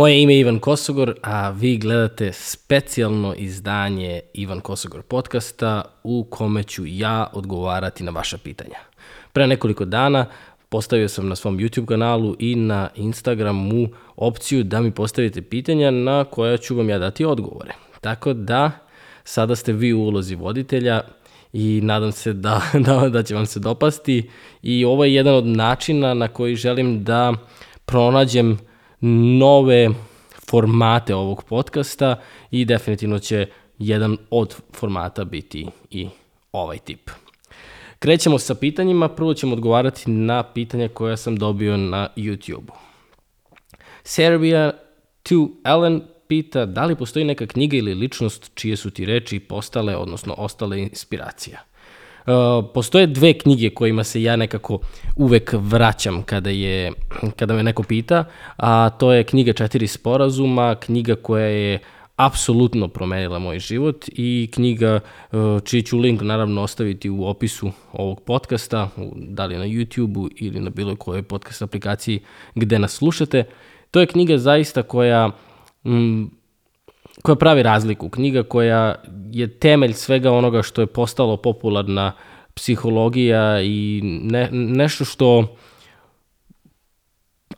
Moje ime je Ivan Kosogor, a vi gledate specijalno izdanje Ivan Kosogor podcasta u kome ću ja odgovarati na vaša pitanja. Pre nekoliko dana postavio sam na svom YouTube kanalu i na Instagramu opciju da mi postavite pitanja na koja ću vam ja dati odgovore. Tako da, sada ste vi u ulozi voditelja i nadam se da, da, da će vam se dopasti i ovo je jedan od načina na koji želim da pronađem nove formate ovog podcasta i definitivno će jedan od formata biti i ovaj tip. Krećemo sa pitanjima, prvo ćemo odgovarati na pitanja koja sam dobio na YouTube-u. Serbia 2 Ellen pita da li postoji neka knjiga ili ličnost čije su ti reči postale, odnosno ostale inspiracija. Uh, postoje dve knjige kojima se ja nekako uvek vraćam kada, je, kada me neko pita, a to je knjiga Četiri sporazuma, knjiga koja je apsolutno promenila moj život i knjiga uh, čiji ću link naravno ostaviti u opisu ovog podcasta, da li na YouTube-u ili na bilo kojoj podcast aplikaciji gde nas slušate. To je knjiga zaista koja mm, koja pravi razliku. Knjiga koja je temelj svega onoga što je postalo popularna psihologija i ne, nešto što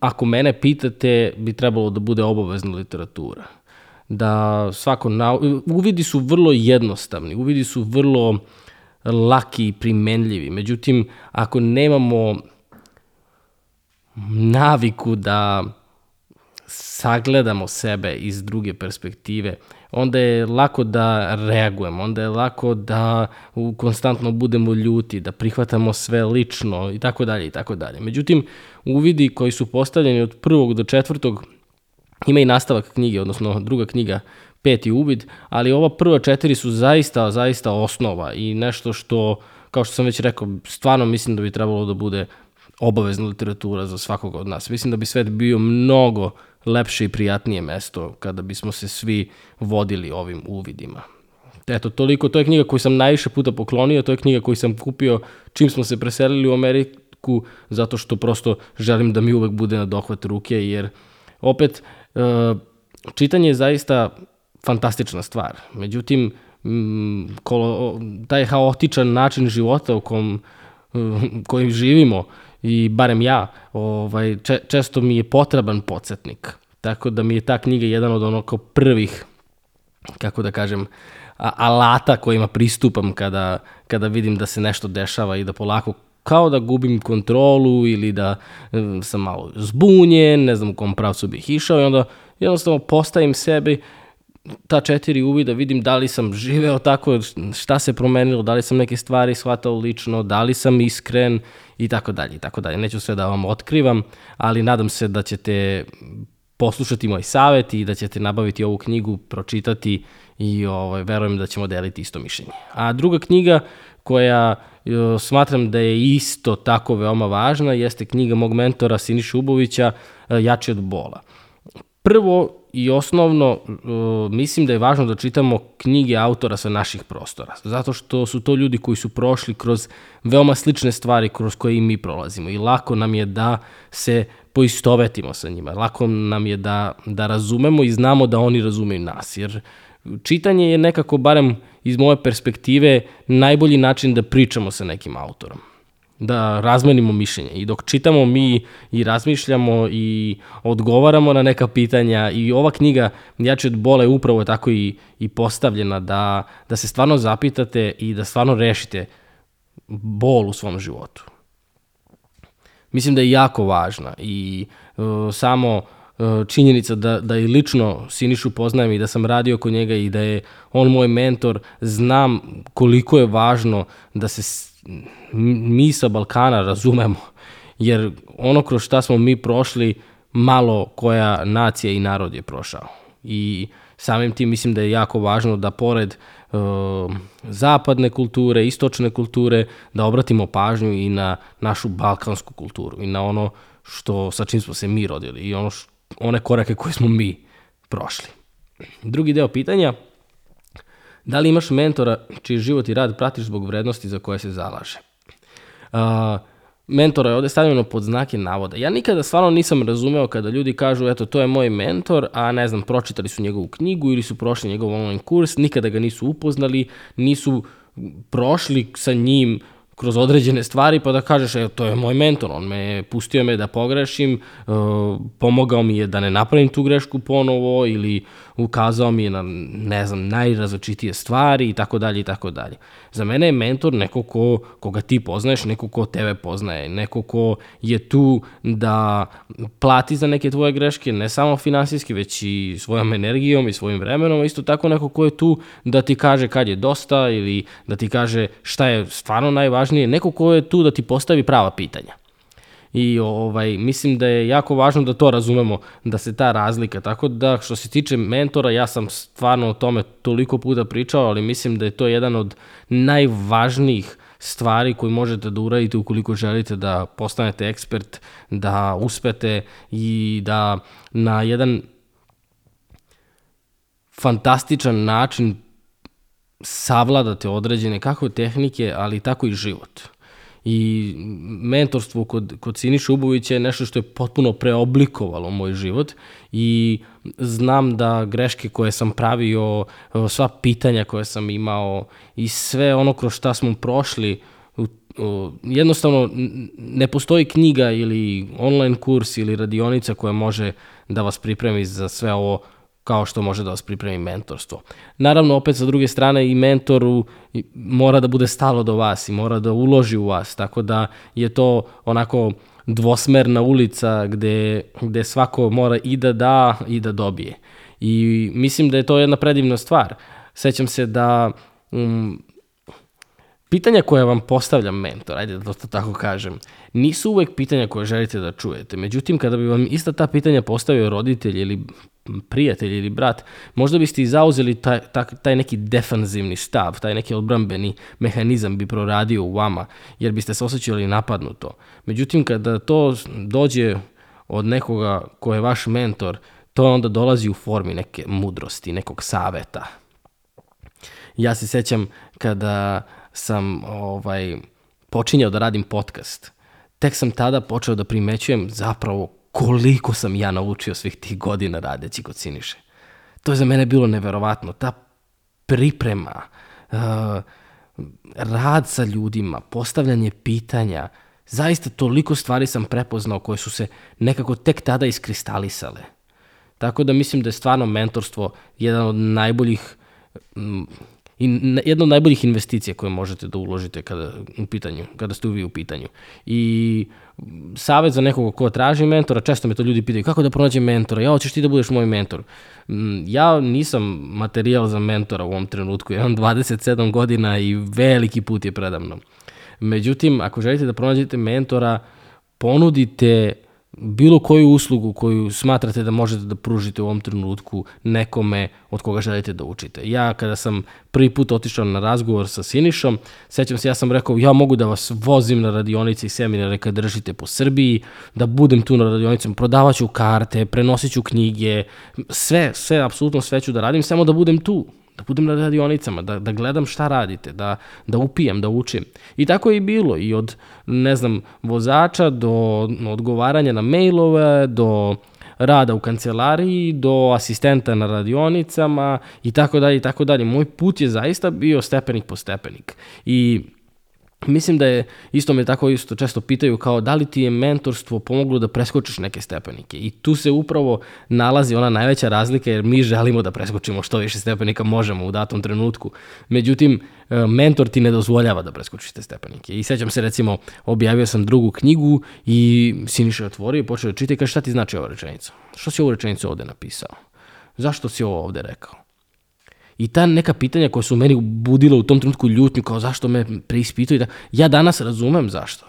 ako mene pitate bi trebalo da bude obavezna literatura. Da svako na... uvidi su vrlo jednostavni, uvidi su vrlo laki i primenljivi. Međutim, ako nemamo naviku da sagledamo sebe iz druge perspektive, onda je lako da reagujemo, onda je lako da konstantno budemo ljuti, da prihvatamo sve lično i tako dalje i tako dalje. Međutim, uvidi koji su postavljeni od prvog do četvrtog ima i nastavak knjige, odnosno druga knjiga peti uvid, ali ova prva četiri su zaista, zaista osnova i nešto što, kao što sam već rekao, stvarno mislim da bi trebalo da bude obavezna literatura za svakoga od nas. Mislim da bi svet bio mnogo lepše i prijatnije mesto kada bismo se svi vodili ovim uvidima. Eto, toliko, to je knjiga koju sam najviše puta poklonio, to je knjiga koju sam kupio čim smo se preselili u Ameriku, zato što prosto želim da mi uvek bude na dohvat ruke, jer opet, e, čitanje je zaista fantastična stvar. Međutim, kolo, taj haotičan način života u kom, kojim živimo, i barem ja, ovaj, če, često mi je potreban podsjetnik. Tako da mi je ta knjiga jedan od onako prvih, kako da kažem, alata kojima pristupam kada, kada vidim da se nešto dešava i da polako kao da gubim kontrolu ili da sam malo zbunjen, ne znam u kom pravcu bih išao i onda jednostavno postavim sebi ta četiri uvida, vidim da li sam živeo tako, šta se promenilo, da li sam neke stvari shvatao lično, da li sam iskren i tako dalje i tako dalje. Neću sve da vam otkrivam, ali nadam se da ćete poslušati moj savet i da ćete nabaviti ovu knjigu, pročitati i ovaj, verujem da ćemo deliti isto mišljenje. A druga knjiga koja smatram da je isto tako veoma važna jeste knjiga mog mentora Siniša Ubovića Jači od bola. Prvo, i osnovno uh, mislim da je važno da čitamo knjige autora sa naših prostora, zato što su to ljudi koji su prošli kroz veoma slične stvari kroz koje i mi prolazimo. I lako nam je da se poistovetimo sa njima, lako nam je da, da razumemo i znamo da oni razumeju nas, jer čitanje je nekako, barem iz moje perspektive, najbolji način da pričamo sa nekim autorom da razmenimo mišljenje. I dok čitamo mi i razmišljamo i odgovaramo na neka pitanja i ova knjiga Jači od bola je upravo tako i, i postavljena da, da se stvarno zapitate i da stvarno rešite bol u svom životu. Mislim da je jako važna i uh, samo uh, činjenica da, da i lično Sinišu poznajem i da sam radio kod njega i da je on moj mentor, znam koliko je važno da se mi sa Balkana razumemo, jer ono kroz šta smo mi prošli, malo koja nacija i narod je prošao. I samim tim mislim da je jako važno da pored uh, zapadne kulture, istočne kulture, da obratimo pažnju i na našu balkansku kulturu i na ono što sa čim smo se mi rodili i ono š, one korake koje smo mi prošli. Drugi deo pitanja – Da li imaš mentora čiji život i rad pratiš zbog vrednosti za koje se zalaže? Uh, mentora je ovde stavljeno pod znake navoda. Ja nikada stvarno nisam razumeo kada ljudi kažu, eto, to je moj mentor, a ne znam, pročitali su njegovu knjigu ili su prošli njegov online kurs, nikada ga nisu upoznali, nisu prošli sa njim kroz određene stvari pa da kažeš, evo, to je moj mentor, on me pustio me da pogrešim, uh, pomogao mi je da ne napravim tu grešku ponovo ili ukazao mi je na, ne znam, najrazličitije stvari i tako dalje i tako dalje. Za mene je mentor neko ko, koga ti poznaješ, neko ko tebe poznaje, neko ko je tu da plati za neke tvoje greške, ne samo finansijski, već i svojom energijom i svojim vremenom, isto tako neko ko je tu da ti kaže kad je dosta ili da ti kaže šta je stvarno najvažnije, neko ko je tu da ti postavi prava pitanja i ovaj, mislim da je jako važno da to razumemo, da se ta razlika, tako da što se tiče mentora, ja sam stvarno o tome toliko puta pričao, ali mislim da je to jedan od najvažnijih stvari koje možete da uradite ukoliko želite da postanete ekspert, da uspete i da na jedan fantastičan način savladate određene kako tehnike, ali tako i život. I mentorstvo kod, kod Siniša Ubovića je nešto što je potpuno preoblikovalo moj život i znam da greške koje sam pravio, sva pitanja koje sam imao i sve ono kroz šta smo prošli, jednostavno ne postoji knjiga ili online kurs ili radionica koja može da vas pripremi za sve ovo kao što može da vas pripremi mentorstvo. Naravno, opet sa druge strane i mentoru mora da bude stalo do vas i mora da uloži u vas, tako da je to onako dvosmerna ulica gde, gde svako mora i da da i da dobije. I mislim da je to jedna predivna stvar. Sećam se da um, Pitanja koje vam postavlja mentor, ajde da to tako kažem, nisu uvek pitanja koje želite da čujete. Međutim, kada bi vam ista ta pitanja postavio roditelj ili prijatelj ili brat, možda biste i zauzeli taj, taj neki defanzivni stav, taj neki odbrambeni mehanizam bi proradio u vama, jer biste se osjećali napadnuto. Međutim, kada to dođe od nekoga ko je vaš mentor, to onda dolazi u formi neke mudrosti, nekog saveta. Ja se sećam kada sam ovaj, počinjao da radim podcast, tek sam tada počeo da primećujem zapravo koliko sam ja naučio svih tih godina radeći kod Siniše. To je za mene bilo neverovatno. Ta priprema, uh, rad sa ljudima, postavljanje pitanja, zaista toliko stvari sam prepoznao koje su se nekako tek tada iskristalisale. Tako da mislim da je stvarno mentorstvo jedan od najboljih i jedna od najboljih investicija koje možete da uložite kada, u pitanju, kada ste uvi u pitanju. I savet za nekoga ko traži mentora, često me to ljudi pitaju kako da pronađem mentora, ja hoćeš ti da budeš moj mentor. Ja nisam materijal za mentora u ovom trenutku, ja imam 27 godina i veliki put je predamno. Međutim, ako želite da pronađete mentora, ponudite bilo koju uslugu koju smatrate da možete da pružite u ovom trenutku nekome od koga želite da učite. Ja kada sam prvi put otišao na razgovor sa Sinišom, sećam se, ja sam rekao, ja mogu da vas vozim na radionice i seminare kad držite po Srbiji, da budem tu na radionicama, prodavaću karte, prenosit ću knjige, sve, sve, apsolutno sve ću da radim, samo da budem tu, da budem na radionicama, da, da gledam šta radite, da, da upijam, da učim. I tako je i bilo, i od, ne znam, vozača do odgovaranja na mailove, do rada u kancelariji, do asistenta na radionicama i tako dalje i tako dalje. Moj put je zaista bio stepenik po stepenik. I Mislim da je, isto me tako isto često pitaju kao da li ti je mentorstvo pomoglo da preskočiš neke stepenike i tu se upravo nalazi ona najveća razlika jer mi želimo da preskočimo što više stepenika možemo u datom trenutku. Međutim, e, mentor ti ne dozvoljava da preskočiš te stepenike. I sećam se recimo, objavio sam drugu knjigu i Siniša je otvorio i počeo da čita i kaže šta ti znači ova rečenica? Što si ovu rečenicu ovde napisao? Zašto si ovo ovde rekao? I ta neka pitanja koja su meni budila u tom trenutku ljutnju, kao zašto me preispituju, da, ja danas razumem zašto.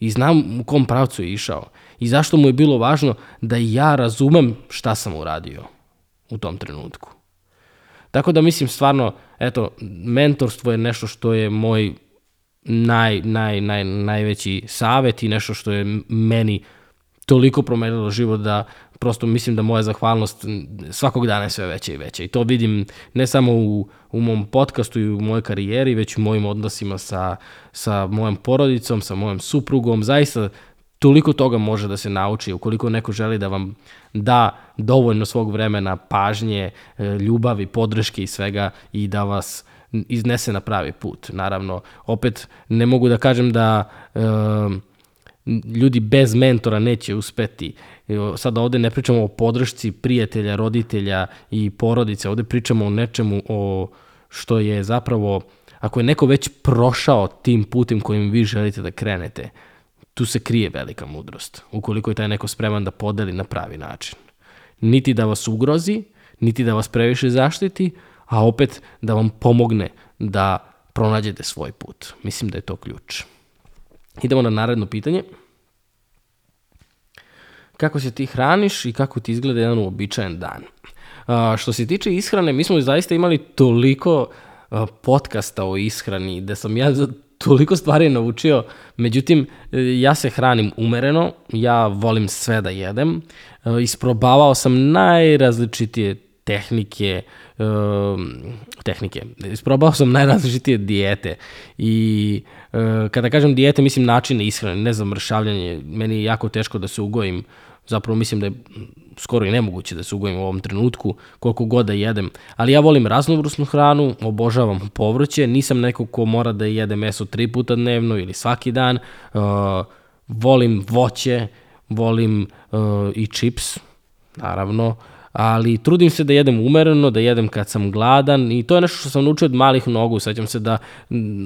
I znam u kom pravcu je išao. I zašto mu je bilo važno da ja razumem šta sam uradio u tom trenutku. Tako da mislim stvarno, eto, mentorstvo je nešto što je moj naj, naj, naj, najveći savet i nešto što je meni toliko promenilo život da prosto mislim da moja zahvalnost svakog dana je sve veća i veća. I to vidim ne samo u, u mom podcastu i u mojoj karijeri, već u mojim odnosima sa, sa mojom porodicom, sa mojom suprugom. Zaista toliko toga može da se nauči ukoliko neko želi da vam da dovoljno svog vremena, pažnje, e, ljubavi, podrške i svega i da vas iznese na pravi put. Naravno, opet ne mogu da kažem da e, ljudi bez mentora neće uspeti. Sad ovde ne pričamo o podršci prijatelja, roditelja i porodice, ovde pričamo o nečemu o što je zapravo, ako je neko već prošao tim putem kojim vi želite da krenete, tu se krije velika mudrost, ukoliko je taj neko spreman da podeli na pravi način. Niti da vas ugrozi, niti da vas previše zaštiti, a opet da vam pomogne da pronađete svoj put. Mislim da je to ključ. Idemo na naredno pitanje. Kako se ti hraniš i kako ti izgleda jedan uobičajen dan? A, što se tiče ishrane, mi smo zaista imali toliko podcasta o ishrani, da sam ja toliko stvari naučio, međutim, ja se hranim umereno, ja volim sve da jedem, isprobavao sam najrazličitije tehnike, tehnike, isprobao sam najrazličitije dijete i kada kažem dijete, mislim načine ishrane, ne znam, mršavljanje, meni je jako teško da se ugojim. Zapravo mislim da je skoro i nemoguće da se ugojim u ovom trenutku, koliko god da jedem. Ali ja volim raznovrusnu hranu, obožavam povrće, nisam neko ko mora da jede meso tri puta dnevno ili svaki dan. Uh, volim voće, volim uh, i čips, naravno ali trudim se da jedem umereno, da jedem kad sam gladan i to je nešto što sam naučio od malih nogu. Sećam se da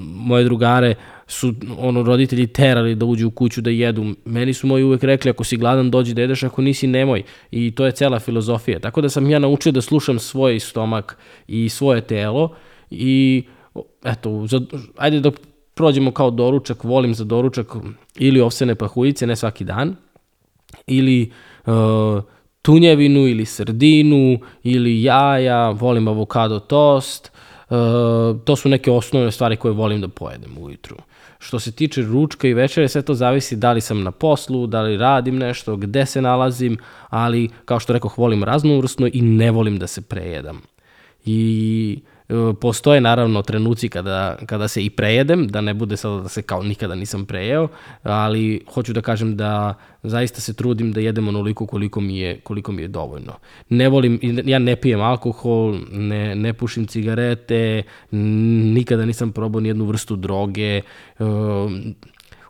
moje drugare su ono roditelji terali da uđu u kuću da jedu. Meni su moji uvek rekli ako si gladan dođi da jedeš, ako nisi nemoj. I to je cela filozofija. Tako da sam ja naučio da slušam svoj stomak i svoje telo i eto, za, ajde da prođemo kao doručak, volim za doručak ili ovsene pahuljice, ne svaki dan, ili uh, tunjevinu ili srdinu ili jaja, volim avokado tost, uh, to su neke osnovne stvari koje volim da pojedem ujutru. Što se tiče ručka i večere, sve to zavisi da li sam na poslu, da li radim nešto, gde se nalazim, ali kao što rekao, volim raznovrsno i ne volim da se prejedam. I E, postoje naravno trenuci kada, kada se i prejedem, da ne bude sada da se kao nikada nisam prejeo, ali hoću da kažem da zaista se trudim da jedem onoliko koliko mi je, koliko mi je dovoljno. Ne volim, ja ne pijem alkohol, ne, ne pušim cigarete, nikada nisam probao ni jednu vrstu droge, uh,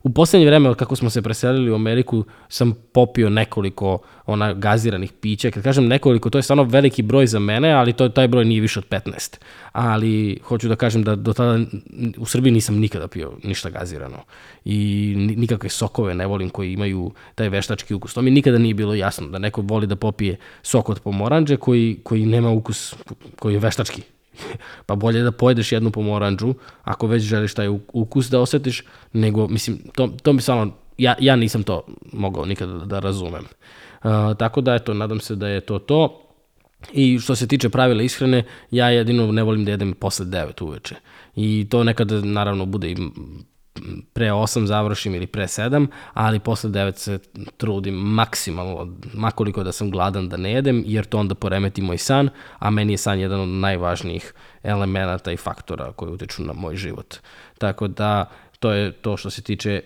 U poslednje vreme, kako smo se preselili u Ameriku, sam popio nekoliko ona gaziranih pića. Kad kažem nekoliko, to je stvarno veliki broj za mene, ali to, taj broj nije više od 15. Ali hoću da kažem da do tada u Srbiji nisam nikada pio ništa gazirano. I nikakve sokove ne volim koji imaju taj veštački ukus. To mi nikada nije bilo jasno da neko voli da popije sok od pomoranđe koji, koji nema ukus, koji je veštački pa bolje da pojedeš jednu pomoranđu, ako već želiš taj ukus da osetiš, nego, mislim, to, to mi samo, ja, ja nisam to mogao nikada da, da razumem. Uh, tako da, eto, nadam se da je to to. I što se tiče pravila ishrane, ja jedino ne volim da jedem posle 9 uveče. I to nekada naravno bude i pre 8 završim ili pre 7, ali posle 9 se trudim maksimalno, makoliko da sam gladan da ne jedem, jer to onda poremeti moj san, a meni je san jedan od najvažnijih elemenata i faktora koji utiču na moj život. Tako da, to je to što se tiče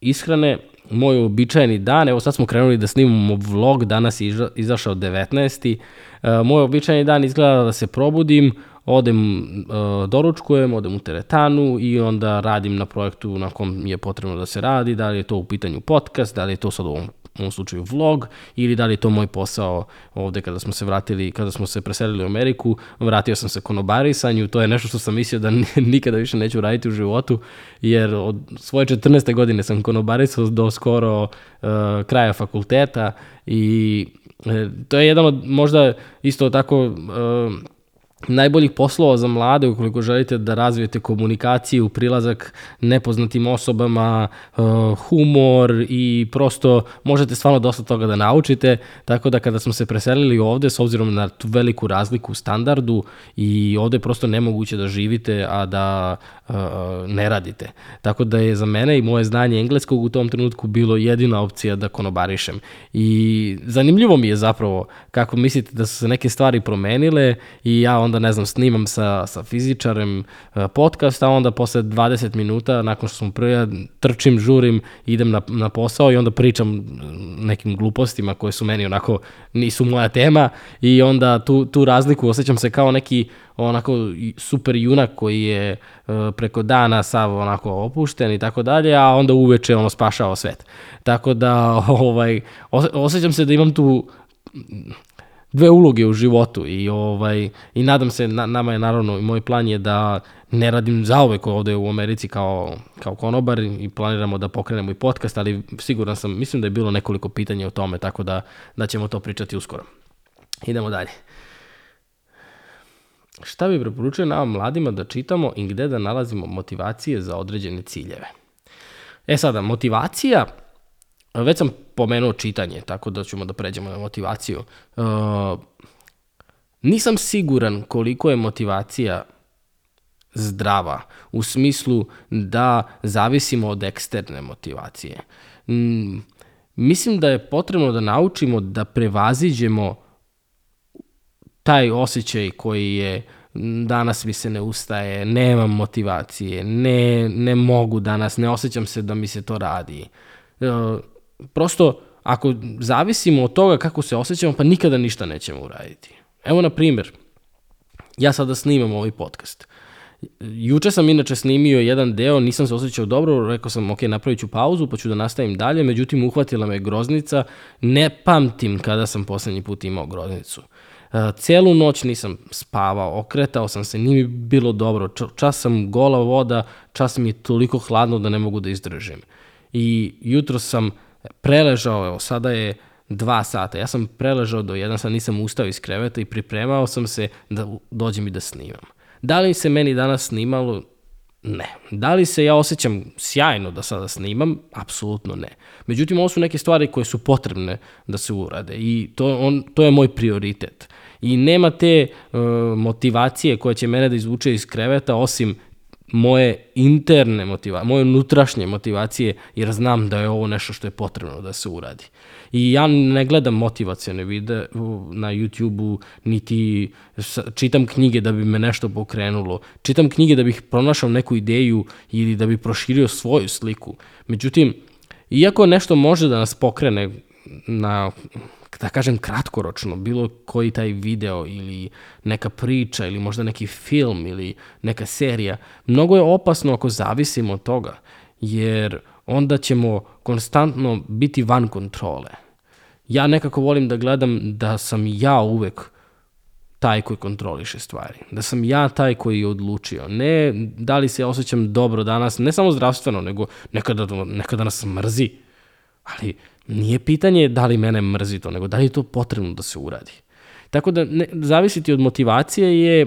ishrane. Moj običajni dan, evo sad smo krenuli da snimamo vlog, danas je izašao 19. E, moj običajni dan izgleda da se probudim, odem, uh, doručkujem, odem u teretanu i onda radim na projektu na kom je potrebno da se radi, da li je to u pitanju podcast, da li je to sad u ovom, u ovom slučaju vlog ili da li je to moj posao ovde kada smo se vratili, kada smo se preselili u Ameriku, vratio sam se konobarisanju, to je nešto što sam mislio da nikada više neću raditi u životu, jer od svoje 14. godine sam konobarisao do skoro uh, kraja fakulteta i uh, to je jedan od možda isto tako uh, najboljih poslova za mlade ukoliko želite da razvijete komunikaciju, prilazak nepoznatim osobama, uh, humor i prosto možete stvarno dosta toga da naučite, tako da kada smo se preselili ovde, s obzirom na tu veliku razliku u standardu i ovde je prosto nemoguće da živite, a da uh, ne radite. Tako da je za mene i moje znanje engleskog u tom trenutku bilo jedina opcija da konobarišem. I zanimljivo mi je zapravo kako mislite da su se neke stvari promenile i ja onda, ne znam, snimam sa, sa fizičarem uh, podcast, a onda posle 20 minuta, nakon što sam prvi, trčim, žurim, idem na, na posao i onda pričam nekim glupostima koje su meni onako nisu moja tema i onda tu, tu razliku osjećam se kao neki onako super junak koji je uh, preko dana sav onako opušten i tako dalje, a onda uveče ono spašao svet. Tako da ovaj, osjećam se da imam tu dve uloge u životu i ovaj i nadam se na, nama je naravno i moj plan je da ne radim zaovek ovde u Americi kao kao konobar i planiramo da pokrenemo i podcast, ali siguran sam, mislim da je bilo nekoliko pitanja o tome, tako da da ćemo to pričati uskoro. Idemo dalje. Šta bi preporučio nama mladima da čitamo i gde da nalazimo motivacije za određene ciljeve? E sada, motivacija Već sam pomenuo čitanje, tako da ćemo da pređemo na motivaciju. Uh, nisam siguran koliko je motivacija zdrava, u smislu da zavisimo od eksterne motivacije. Mm, mislim da je potrebno da naučimo da prevaziđemo taj osjećaj koji je danas mi se ne ustaje, nemam motivacije, ne, ne mogu danas, ne osjećam se da mi se to radi. Uh, prosto, ako zavisimo od toga kako se osjećamo, pa nikada ništa nećemo uraditi. Evo, na primjer, ja sada snimam ovaj podcast. Juče sam inače snimio jedan deo, nisam se osjećao dobro, rekao sam, ok, napravit ću pauzu, pa ću da nastavim dalje, međutim, uhvatila me groznica, ne pamtim kada sam poslednji put imao groznicu. Celu noć nisam spavao, okretao sam se, nije mi bilo dobro, čas sam gola voda, čas mi je toliko hladno da ne mogu da izdržim. I jutro sam preležao, evo, sada je dva sata. Ja sam preležao do jedan, sad nisam ustao iz kreveta i pripremao sam se da dođem i da snimam. Da li se meni danas snimalo? Ne. Da li se ja osjećam sjajno da sada snimam? Apsolutno ne. Međutim, ovo su neke stvari koje su potrebne da se urade i to, on, to je moj prioritet. I nema te uh, motivacije koja će mene da izvuče iz kreveta osim moje interne motivacije, moje unutrašnje motivacije, jer znam da je ovo nešto što je potrebno da se uradi. I ja ne gledam motivacijone vide na YouTube-u, niti čitam knjige da bi me nešto pokrenulo. Čitam knjige da bih pronašao neku ideju ili da bih proširio svoju sliku. Međutim, iako nešto može da nas pokrene na da kažem kratkoročno, bilo koji taj video ili neka priča ili možda neki film ili neka serija, mnogo je opasno ako zavisimo od toga, jer onda ćemo konstantno biti van kontrole. Ja nekako volim da gledam da sam ja uvek taj koji kontroliše stvari. Da sam ja taj koji je odlučio. Ne da li se osjećam dobro danas, ne samo zdravstveno, nego nekada, nekada nas mrzi. Ali nije pitanje da li mene mrzi to, nego da li je to potrebno da se uradi. Tako da ne, zavisiti od motivacije je,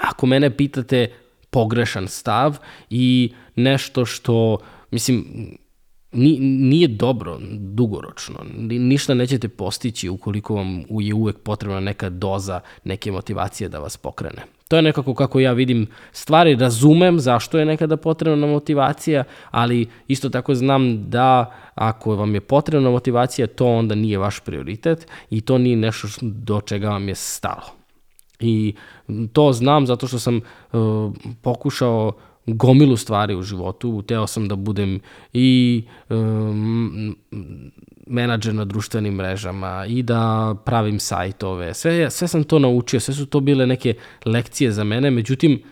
ako mene pitate, pogrešan stav i nešto što, mislim, nije dobro dugoročno. Ništa nećete postići ukoliko vam je uvek potrebna neka doza neke motivacije da vas pokrene. To je nekako kako ja vidim stvari, razumem zašto je nekada potrebna motivacija, ali isto tako znam da ako vam je potrebna motivacija, to onda nije vaš prioritet i to nije nešto do čega vam je stalo. I to znam zato što sam uh, pokušao gomilu stvari u životu. Teo sam da budem i um, menadžer na društvenim mrežama i da pravim sajtove. Sve, sve sam to naučio, sve su to bile neke lekcije za mene, međutim,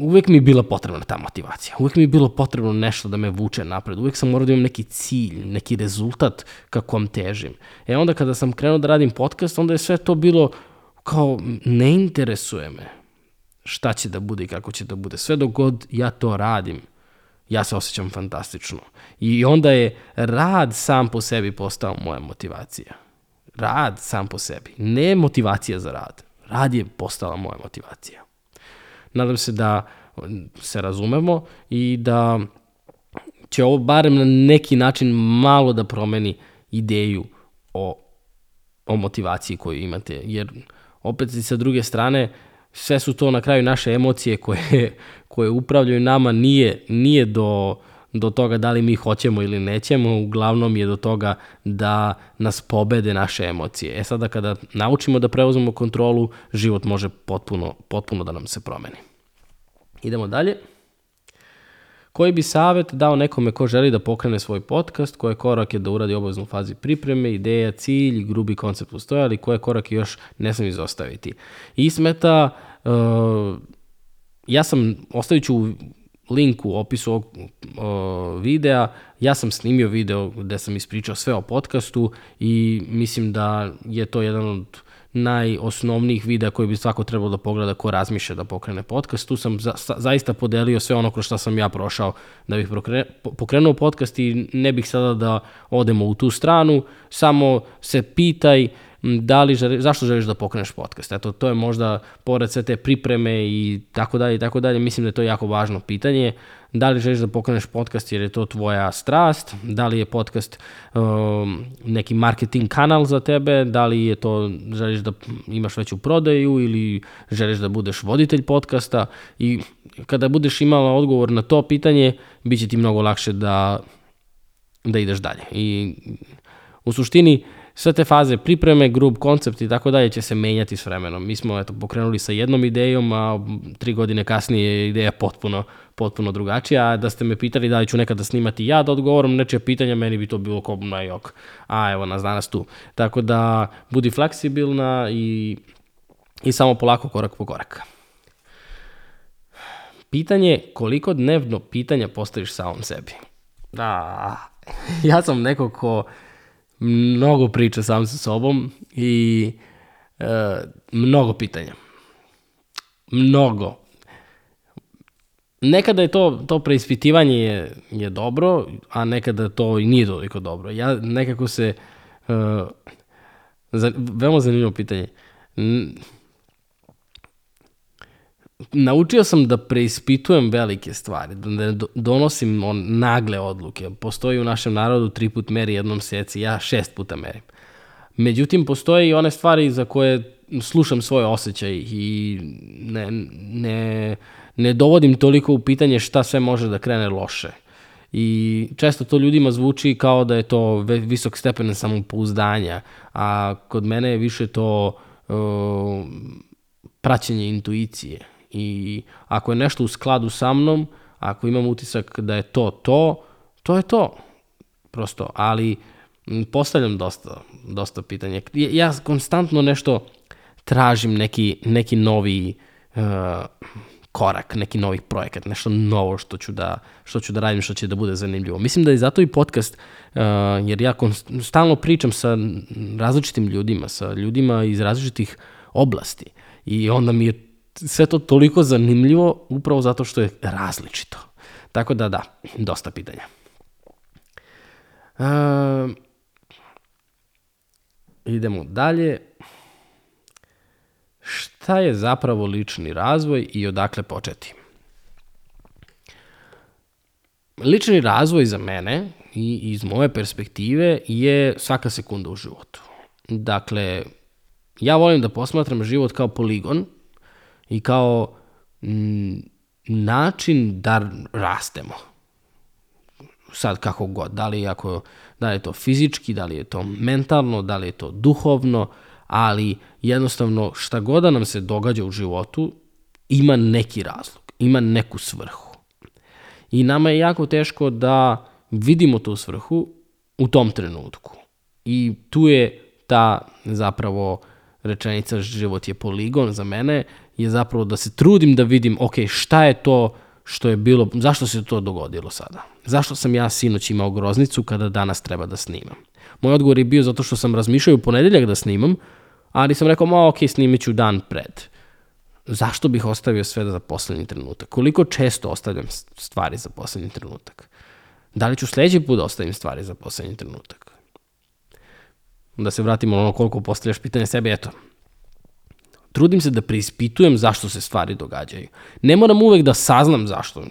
uvek mi je bila potrebna ta motivacija. Uvek mi je bilo potrebno nešto da me vuče napred. Uvek sam morao da imam neki cilj, neki rezultat kako vam težim. E onda kada sam krenuo da radim podcast, onda je sve to bilo kao ne interesuje me šta će da bude i kako će da bude. Sve dok god ja to radim, ja se osjećam fantastično. I onda je rad sam po sebi postao moja motivacija. Rad sam po sebi. Ne motivacija za rad. Rad je postala moja motivacija. Nadam se da se razumemo i da će ovo barem na neki način malo da promeni ideju o, o motivaciji koju imate. Jer opet i sa druge strane, sve su to na kraju naše emocije koje, koje upravljaju nama, nije, nije do, do toga da li mi hoćemo ili nećemo, uglavnom je do toga da nas pobede naše emocije. E sada kada naučimo da preuzmemo kontrolu, život može potpuno, potpuno da nam se promeni. Idemo dalje. Koji bi savet dao nekome ko želi da pokrene svoj podcast, koje korak je da uradi obaveznu fazi pripreme, ideja, cilj, grubi koncept postoja, ali koje korak još ne sam izostaviti. Ismeta, uh, ja sam, ostavit ću link u opisu ovog uh, videa, ja sam snimio video gde sam ispričao sve o podcastu i mislim da je to jedan od najosnovnijih videa koji bi svako trebalo da pogleda ko razmišlja da pokrene podcast. Tu sam za, zaista podelio sve ono kroz što sam ja prošao da bih pokrenuo podcast i ne bih sada da odemo u tu stranu, samo se pitaj da li želi, zašto želiš da pokreneš podcast? Eto, to je možda pored sve te pripreme i tako dalje i tako dalje, mislim da je to jako važno pitanje. Da li želiš da pokreneš podcast jer je to tvoja strast? Da li je podcast um, neki marketing kanal za tebe? Da li je to, želiš da imaš veću prodaju ili želiš da budeš voditelj podcasta? I kada budeš imala odgovor na to pitanje, bit će ti mnogo lakše da, da ideš dalje. I u suštini, sve te faze pripreme, grup, koncept i tako dalje će se menjati s vremenom. Mi smo eto, pokrenuli sa jednom idejom, a tri godine kasnije je ideja potpuno, potpuno drugačija. A da ste me pitali da li ću nekada snimati ja da odgovorim nečije pitanja, meni bi to bilo kao na jok. A evo nas danas tu. Tako da budi fleksibilna i, i samo polako korak po korak. Pitanje koliko dnevno pitanja postaviš samom sebi. Da, ja sam neko ko mnogo priča sam sa sobom i e, mnogo pitanja. Mnogo. Nekada je to, to preispitivanje je, je dobro, a nekada to i nije toliko dobro. Ja nekako se... Uh, za, veoma zanimljivo pitanje naučio sam da preispitujem velike stvari, da ne donosim on nagle odluke. Postoji u našem narodu tri put meri jednom seci, ja šest puta merim. Međutim, postoje i one stvari za koje slušam svoje osjećaj i ne, ne, ne dovodim toliko u pitanje šta sve može da krene loše. I često to ljudima zvuči kao da je to visok stepen samopouzdanja, a kod mene je više to uh, praćenje intuicije i ako je nešto u skladu sa mnom, ako imam utisak da je to to, to je to. Prosto, ali postavljam dosta, dosta pitanja. Ja konstantno nešto tražim neki, neki novi uh, korak, neki novi projekat, nešto novo što ću da, što ću da radim, što će da bude zanimljivo. Mislim da je zato i podcast, uh, jer ja stalno pričam sa različitim ljudima, sa ljudima iz različitih oblasti i onda mi je sve to toliko zanimljivo upravo zato što je različito. Tako da da, dosta pitanja. Uh, idemo dalje. Šta je zapravo lični razvoj i odakle početi? Lični razvoj za mene i iz moje perspektive je svaka sekunda u životu. Dakle, ja volim da posmatram život kao poligon i kao m, način da rastemo. Sad kako god, da li, ako, da li je to fizički, da li je to mentalno, da li je to duhovno, ali jednostavno šta god da nam se događa u životu ima neki razlog, ima neku svrhu. I nama je jako teško da vidimo tu svrhu u tom trenutku. I tu je ta zapravo rečenica život je poligon za mene je zapravo da se trudim da vidim, ok, šta je to što je bilo, zašto se to dogodilo sada? Zašto sam ja sinoć imao groznicu kada danas treba da snimam? Moj odgovor je bio zato što sam razmišljao u ponedeljak da snimam, ali sam rekao, ma ok, snimit ću dan pred. Zašto bih ostavio sve za poslednji trenutak? Koliko često ostavljam stvari za poslednji trenutak? Da li ću sledeći put da ostavim stvari za poslednji trenutak? Da se vratimo na ono koliko postavljaš pitanje sebe, eto, Trudim se da preispitujem zašto se stvari događaju. Ne moram uvek da saznam zašto.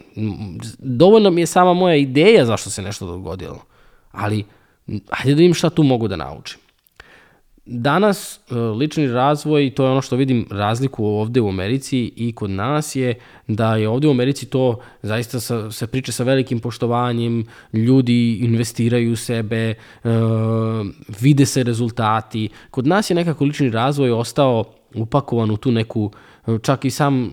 Dovoljno mi je sama moja ideja zašto se nešto dogodilo. Ali, hajde da vidim šta tu mogu da naučim. Danas e, lični razvoj, to je ono što vidim razliku ovde u Americi i kod nas je da je ovde u Americi to zaista sa, se priča sa velikim poštovanjem, ljudi investiraju u sebe, uh, vide se rezultati. Kod nas je nekako lični razvoj ostao upakovan u tu neku čak i sam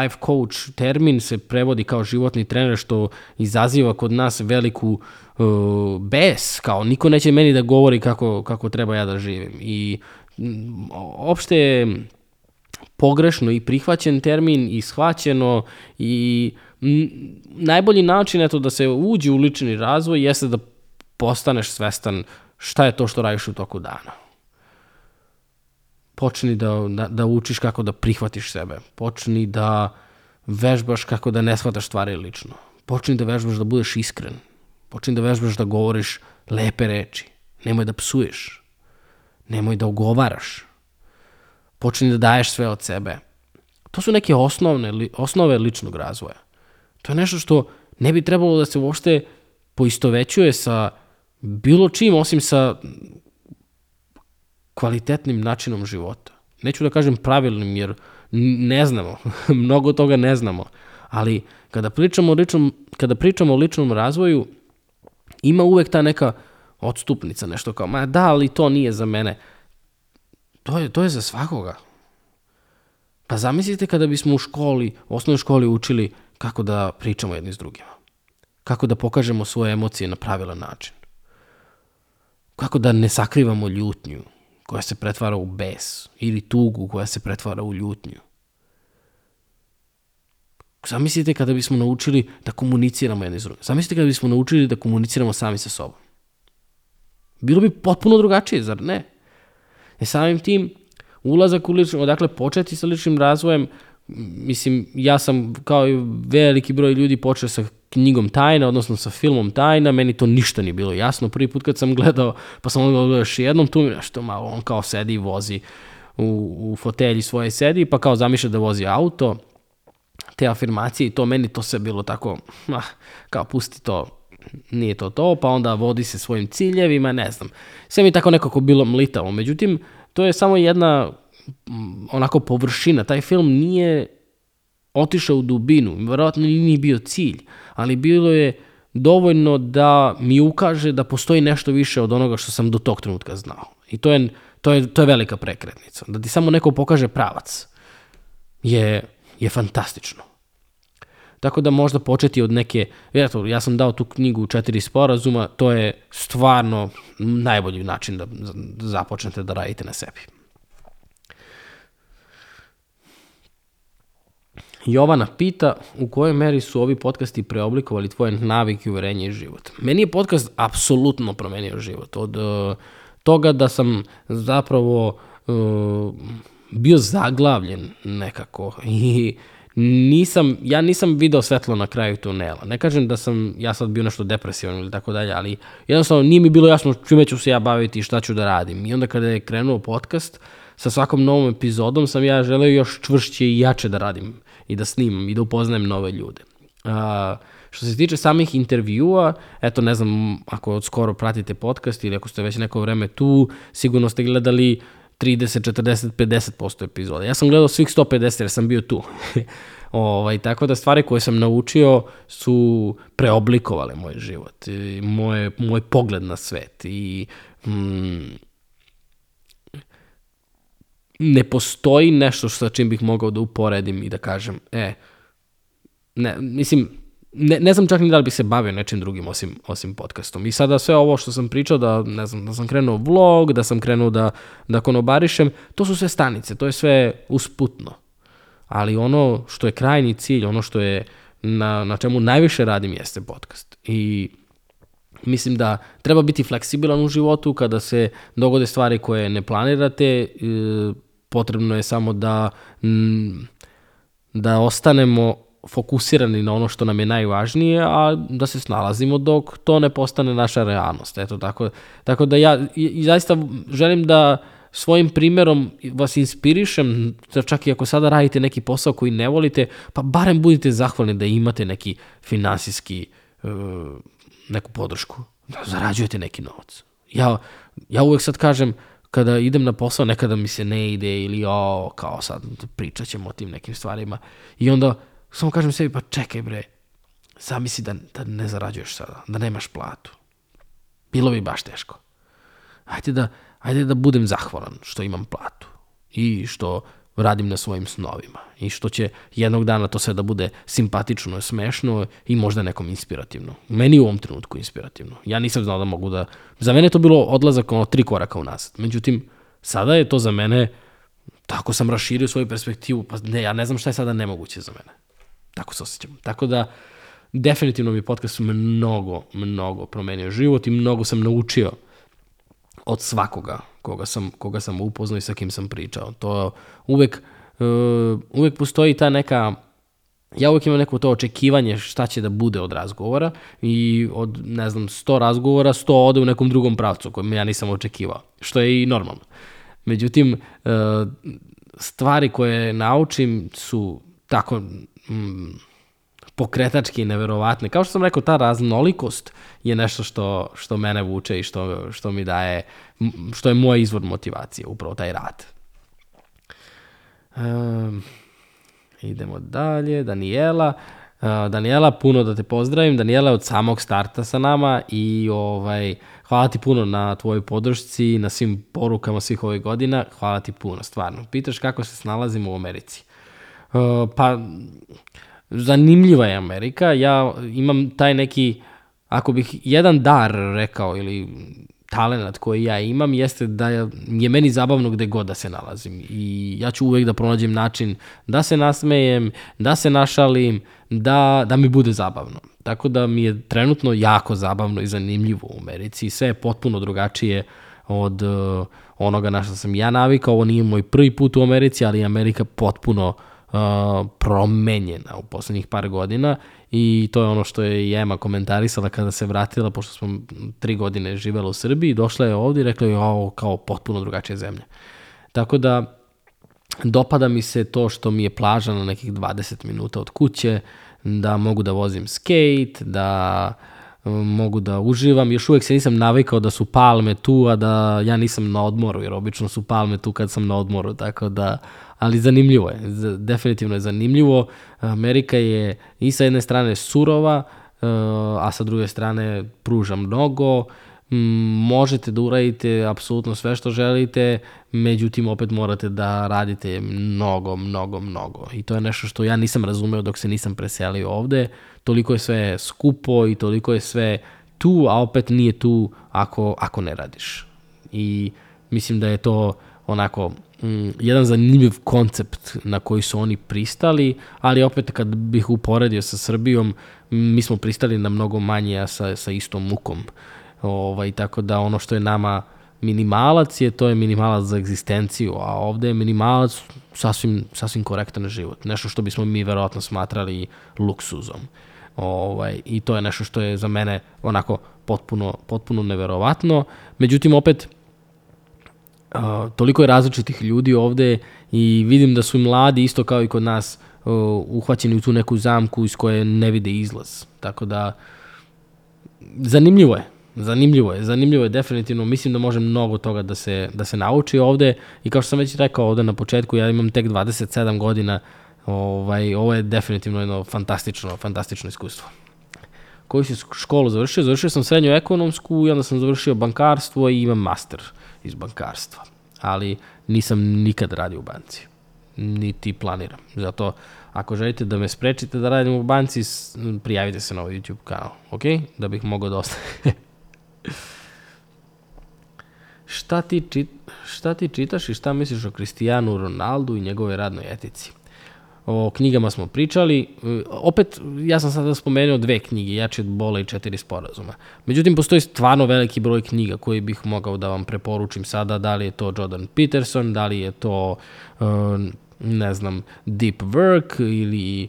life coach termin se prevodi kao životni trener što izaziva kod nas veliku bes, kao niko neće meni da govori kako, kako treba ja da živim. I opšte je pogrešno i prihvaćen termin i shvaćeno i najbolji način eto da se uđe u lični razvoj jeste da postaneš svestan šta je to što radiš u toku dana. Počni da, da, da učiš kako da prihvatiš sebe, počni da vežbaš kako da ne shvataš stvari lično, počni da vežbaš da budeš iskren, počni da vežbaš da govoriš lepe reči, nemoj da psuješ, nemoj da ogovaraš, počni da daješ sve od sebe. To su neke osnovne, osnove ličnog razvoja. To je nešto što ne bi trebalo da se uopšte poistovećuje sa bilo čim osim sa kvalitetnim načinom života. Neću da kažem pravilnim, jer ne znamo, mnogo toga ne znamo, ali kada pričamo o ličnom, kada pričamo o ličnom razvoju, ima uvek ta neka odstupnica, nešto kao, ma da, ali to nije za mene. To je, to je za svakoga. Pa zamislite kada bismo u školi, u osnovnoj školi učili kako da pričamo jedni s drugima. Kako da pokažemo svoje emocije na pravilan način. Kako da ne sakrivamo ljutnju, koja se pretvara u bes ili tugu koja se pretvara u ljutnju. Zamislite kada bismo naučili da komuniciramo jedni s drugim. Zamislite kada bismo naučili da komuniciramo sami sa sobom. Bilo bi potpuno drugačije, zar ne? E samim tim, ulazak u lično, odakle početi sa ličnim razvojem, mislim, ja sam kao i veliki broj ljudi počeo sa knjigom Tajna, odnosno sa filmom Tajna, meni to ništa nije bilo jasno. Prvi put kad sam gledao, pa sam gledao još jednom, tu mi nešto malo, on kao sedi i vozi u, u fotelji svoje sedi, pa kao zamišlja da vozi auto, te afirmacije i to, meni to sve bilo tako, ah, kao pusti to, nije to to, pa onda vodi se svojim ciljevima, ne znam. Sve mi tako nekako bilo mlitavo. Međutim, to je samo jedna onako površina. Taj film nije otišao u dubinu, verovatno nije bio cilj, ali bilo je dovoljno da mi ukaže da postoji nešto više od onoga što sam do tog trenutka znao. I to je, to je, to je velika prekretnica. Da ti samo neko pokaže pravac je, je fantastično. Tako da možda početi od neke, eto, ja sam dao tu knjigu četiri sporazuma, to je stvarno najbolji način da započnete da radite na sebi. Jovana pita u kojoj meri su ovi podcasti preoblikovali tvoje navike, uverenje i život. Meni je podcast apsolutno promenio život. Od uh, toga da sam zapravo uh, bio zaglavljen nekako i nisam, ja nisam video svetlo na kraju tunela. Ne kažem da sam ja sad bio nešto depresivan ili tako dalje, ali jednostavno nije mi bilo jasno čime ću se ja baviti i šta ću da radim. I onda kada je krenuo podcast, sa svakom novom epizodom sam ja želeo još čvršće i jače da radim i da snimam i da upoznajem nove ljude. A, što se tiče samih intervjua, eto ne znam ako skoro pratite podcast ili ako ste već neko vreme tu, sigurno ste gledali 30, 40, 50% epizoda. Ja sam gledao svih 150 jer sam bio tu. ovaj, tako da stvari koje sam naučio su preoblikovale moj život, i moje, moj pogled na svet i mm, ne postoji nešto sa čim bih mogao da uporedim i da kažem, e, ne, mislim, ne, ne znam čak ni da li bih se bavio nečim drugim osim, osim podcastom. I sada sve ovo što sam pričao, da, ne znam, da sam krenuo vlog, da sam krenuo da, da konobarišem, to su sve stanice, to je sve usputno. Ali ono što je krajni cilj, ono što je na, na čemu najviše radim jeste podcast. I mislim da treba biti fleksibilan u životu kada se dogode stvari koje ne planirate, e, potrebno je samo da, da ostanemo fokusirani na ono što nam je najvažnije, a da se snalazimo dok to ne postane naša realnost. Eto, tako, tako da ja i, i zaista želim da svojim primerom vas inspirišem, da čak i ako sada radite neki posao koji ne volite, pa barem budite zahvalni da imate neki finansijski, uh, neku podršku, da zarađujete neki novac. Ja, ja uvek sad kažem, kada idem na posao, nekada mi se ne ide ili o, kao sad pričat ćemo o tim nekim stvarima. I onda samo kažem sebi, pa čekaj bre, zamisli da, da ne zarađuješ sada, da nemaš platu. Bilo bi baš teško. Hajde da, hajde da budem zahvalan što imam platu i što radim na svojim snovima i što će jednog dana to sve da bude simpatično, smešno i možda nekom inspirativno. Meni u ovom trenutku inspirativno. Ja nisam znao da mogu da... Za mene je to bilo odlazak ono tri koraka unazad. Međutim, sada je to za mene, tako sam raširio svoju perspektivu, pa ne, ja ne znam šta je sada nemoguće za mene. Tako se osjećam. Tako da, definitivno mi podcast mnogo, mnogo promenio život i mnogo sam naučio od svakoga koga sam, koga sam upoznao i sa kim sam pričao. To uvek, uh, uvek postoji ta neka ja uvek imam neko to očekivanje šta će da bude od razgovora i od, ne znam, 100 razgovora, 100 ode u nekom drugom pravcu kojem ja nisam očekivao, što je i normalno. Međutim, uh, stvari koje naučim su tako mm, pokretački i neverovatne. Kao što sam rekao, ta raznolikost je nešto što, što mene vuče i što, što mi daje, što je moj izvor motivacije, upravo taj rad. Um, idemo dalje, Daniela. Uh, Daniela, puno da te pozdravim. Daniela je od samog starta sa nama i ovaj, hvala ti puno na tvojoj podršci, na svim porukama svih ovih godina. Hvala ti puno, stvarno. Pitaš kako se snalazimo u Americi. Uh, pa, zanimljiva je Amerika. Ja imam taj neki, ako bih jedan dar rekao ili talenat koji ja imam jeste da je meni zabavno gde god da se nalazim i ja ću uvek da pronađem način da se nasmejem, da se našalim, da, da mi bude zabavno. Tako da mi je trenutno jako zabavno i zanimljivo u Americi. Sve je potpuno drugačije od uh, onoga na što sam ja navikao. Ovo nije moj prvi put u Americi, ali Amerika potpuno uh, promenjena u poslednjih par godina i to je ono što je Jema komentarisala kada se vratila, pošto smo tri godine živela u Srbiji, došla je ovde i rekla je ovo kao potpuno drugačija zemlja. Tako da dopada mi se to što mi je plaža na nekih 20 minuta od kuće, da mogu da vozim skate, da mogu da uživam. Još uvek se nisam navikao da su palme tu, a da ja nisam na odmoru, jer obično su palme tu kad sam na odmoru, tako da ali zanimljivo je, definitivno je zanimljivo. Amerika je i sa jedne strane surova, eh, a sa druge strane pruža mnogo, možete da uradite apsolutno sve što želite, međutim opet morate da radite mnogo, mnogo, mnogo. I to je nešto što ja nisam razumeo dok se nisam preselio ovde. Toliko je sve skupo i toliko je sve tu, a opet nije tu ako, ako ne radiš. I mislim da je to onako mm, jedan zanimljiv koncept na koji su oni pristali, ali opet kad bih uporedio sa Srbijom, mi smo pristali na mnogo manje, a sa, sa istom mukom. Ovaj, tako da ono što je nama minimalac je, to je minimalac za egzistenciju, a ovde je minimalac sasvim, sasvim korektan život. Nešto što bismo mi verovatno smatrali luksuzom. Ovaj, I to je nešto što je za mene onako potpuno, potpuno neverovatno. Međutim, opet, uh, toliko je različitih ljudi ovde i vidim da su mladi isto kao i kod nas uh, uhvaćeni u tu neku zamku iz koje ne vide izlaz. Tako da zanimljivo je. Zanimljivo je, zanimljivo je definitivno, mislim da može mnogo toga da se, da se nauči ovde i kao što sam već rekao ovde na početku, ja imam tek 27 godina, ovaj, ovo je definitivno jedno fantastično, fantastično iskustvo. Koju si školu završio? Završio sam srednju ekonomsku i onda sam završio bankarstvo i imam master iz bankarstva. Ali nisam nikad radio u banci. Niti planiram. Zato ako želite da me sprečite da radim u banci, prijavite se na ovaj YouTube kanal, ok? Da bih mogao da ostane. šta, ti čit, šta ti čitaš i šta misliš o Kristijanu Ronaldu i njegove radnoj etici? O knjigama smo pričali. E, opet, ja sam sada spomenuo dve knjige, Jači od bola i četiri sporazuma. Međutim, postoji stvarno veliki broj knjiga koji bih mogao da vam preporučim sada. Da li je to Jordan Peterson, da li je to, e, ne znam, Deep Work ili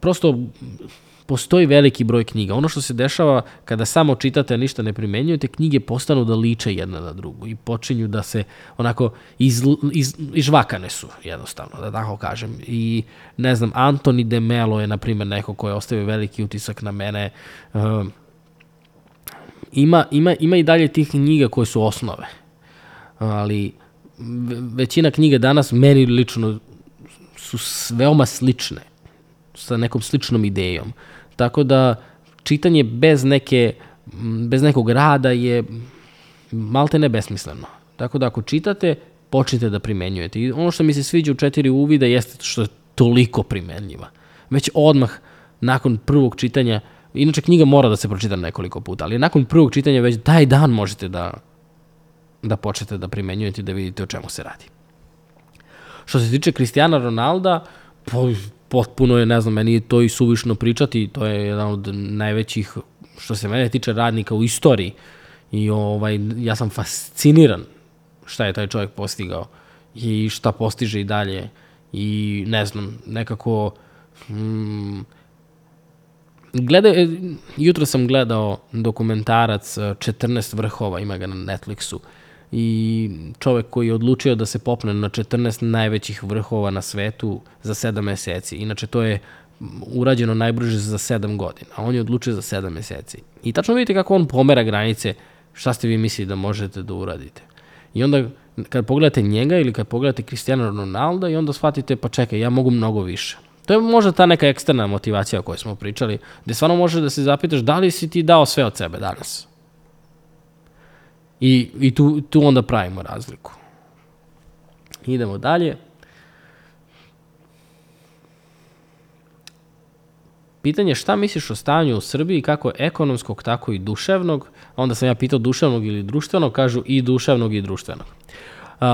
prosto postoji veliki broj knjiga. Ono što se dešava kada samo čitate, a ništa ne primenjujete, knjige postanu da liče jedna na drugu i počinju da se onako iz, iz, izžvakane su, jednostavno, da tako kažem. I ne znam, Antoni de Melo je, na primjer, neko ko je ostavio veliki utisak na mene. Uh, ima, ima, ima i dalje tih knjiga koje su osnove, ali većina knjiga danas meni lično su veoma slične, sa nekom sličnom idejom. Tako da čitanje bez neke bez nekog rada je malte ne besmisleno. Tako da ako čitate, počnite da primenjujete. I ono što mi se sviđa u četiri uvida jeste što je toliko primenljiva. Već odmah, nakon prvog čitanja, inače knjiga mora da se pročita nekoliko puta, ali nakon prvog čitanja već taj dan možete da, da počnete da primenjujete i da vidite o čemu se radi. Što se tiče Kristijana Ronalda, po, potpuno je, ne znam, meni je to i suvišno pričati, to je jedan od najvećih, što se mene tiče, radnika u istoriji. I ovaj, ja sam fasciniran šta je taj čovjek postigao i šta postiže i dalje. I ne znam, nekako... Mm, gleda, jutro sam gledao dokumentarac 14 vrhova, ima ga na Netflixu i čovek koji je odlučio da se popne na 14 najvećih vrhova na svetu za 7 meseci. Inače, to je urađeno najbrže za 7 godina, a on je odlučio za 7 meseci. I tačno vidite kako on pomera granice, šta ste vi mislili da možete da uradite. I onda kad pogledate njega ili kad pogledate Cristiano Ronaldo i onda shvatite pa čekaj, ja mogu mnogo više. To je možda ta neka eksterna motivacija o kojoj smo pričali, gde stvarno može da se zapitaš da li si ti dao sve od sebe danas. I, i tu, tu onda pravimo razliku. Idemo dalje. Pitanje šta misliš o stanju u Srbiji, kako ekonomskog, tako i duševnog. Onda sam ja pitao duševnog ili društvenog, kažu i duševnog i društvenog. Uh,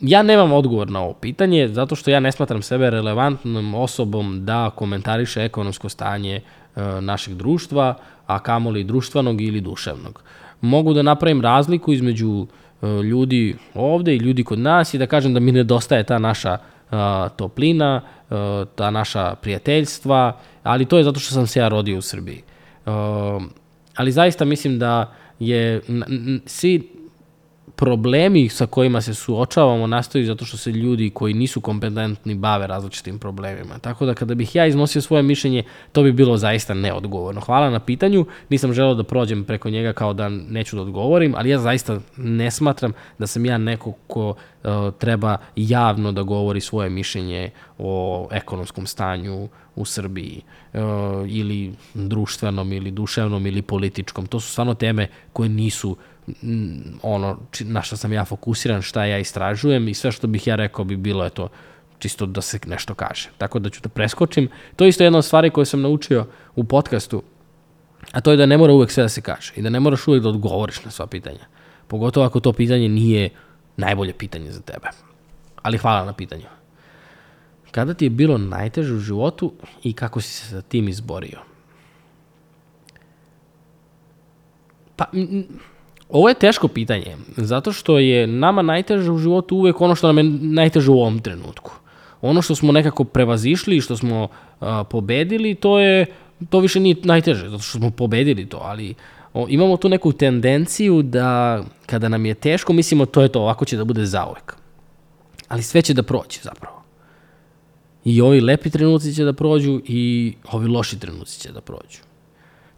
ja nemam odgovor na ovo pitanje, zato što ja ne smatram sebe relevantnom osobom da komentariše ekonomsko stanje uh, našeg društva, a kamoli društvenog ili duševnog. Mogu da napravim razliku između e, ljudi ovde i ljudi kod nas i da kažem da mi nedostaje ta naša uh, toplina, uh, ta naša prijateljstva, ali to je zato što sam se ja rodio u Srbiji. Ali zaista mislim da je svi problemi sa kojima se suočavamo nastaju zato što se ljudi koji nisu kompetentni bave različitim problemima. Tako da kada bih ja iznosio svoje mišljenje, to bi bilo zaista neodgovorno. Hvala na pitanju, nisam želeo da prođem preko njega kao da neću da odgovorim, ali ja zaista ne smatram da sam ja neko ko uh, treba javno da govori svoje mišljenje o ekonomskom stanju u Srbiji uh, ili društvenom ili duševnom ili političkom. To su stvarno teme koje nisu uh, ono na što sam ja fokusiran, šta ja istražujem i sve što bih ja rekao bi bilo je to čisto da se nešto kaže. Tako da ću da preskočim. To je isto jedna od stvari koje sam naučio u podcastu, a to je da ne mora uvek sve da se kaže i da ne moraš uvek da odgovoriš na sva pitanja. Pogotovo ako to pitanje nije najbolje pitanje za tebe. Ali hvala na pitanju. Kada ti je bilo najteže u životu i kako si se sa tim izborio? Pa, Ovo je teško pitanje, zato što je nama najteže u životu uvek ono što nam je najteže u ovom trenutku. Ono što smo nekako prevazišli i što smo uh, pobedili, to je to više nije najteže, zato što smo pobedili to, ali o, imamo tu neku tendenciju da kada nam je teško, mislimo to je to, ovako će da bude zauvek. Ali sve će da proći zapravo. I ovi lepi trenuci će da prođu i ovi loši trenuci će da prođu.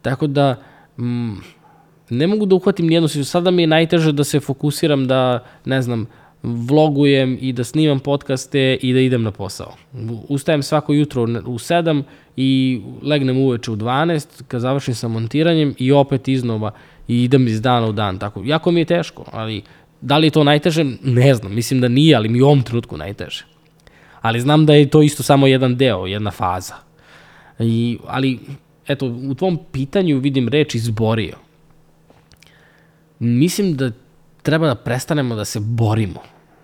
Tako da, mm, ne mogu da uhvatim nijednu situaciju. Sada mi je najteže da se fokusiram da, ne znam, vlogujem i da snimam podcaste i da idem na posao. Ustajem svako jutro u 7 i legnem uveče u 12 kad završim sa montiranjem i opet iznova i idem iz dana u dan. Tako, jako mi je teško, ali da li je to najteže? Ne znam, mislim da nije, ali mi u ovom trenutku najteže. Ali znam da je to isto samo jedan deo, jedna faza. I, ali, eto, u tvom pitanju vidim reč izborio mislim da treba da prestanemo da se borimo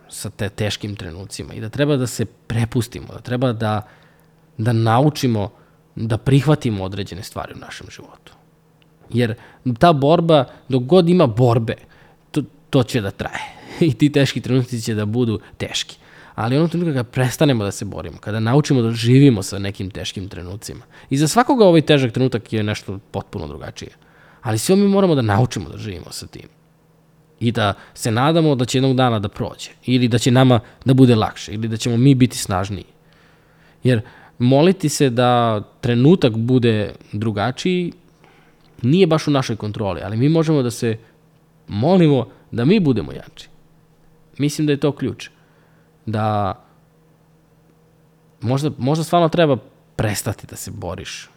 sa te teškim trenucima i da treba da se prepustimo, da treba da, da naučimo da prihvatimo određene stvari u našem životu. Jer ta borba, dok god ima borbe, to, to će da traje. I ti teški trenuci će da budu teški. ali onog trenutka kada prestanemo da se borimo, kada naučimo da živimo sa nekim teškim trenucima. I za svakoga ovaj težak trenutak je nešto potpuno drugačije. Ali sve mi moramo da naučimo da živimo sa tim. I da se nadamo da će jednog dana da prođe. Ili da će nama da bude lakše. Ili da ćemo mi biti snažniji. Jer moliti se da trenutak bude drugačiji nije baš u našoj kontroli, ali mi možemo da se molimo da mi budemo jači. Mislim da je to ključ. Da možda, možda stvarno treba prestati da se boriš.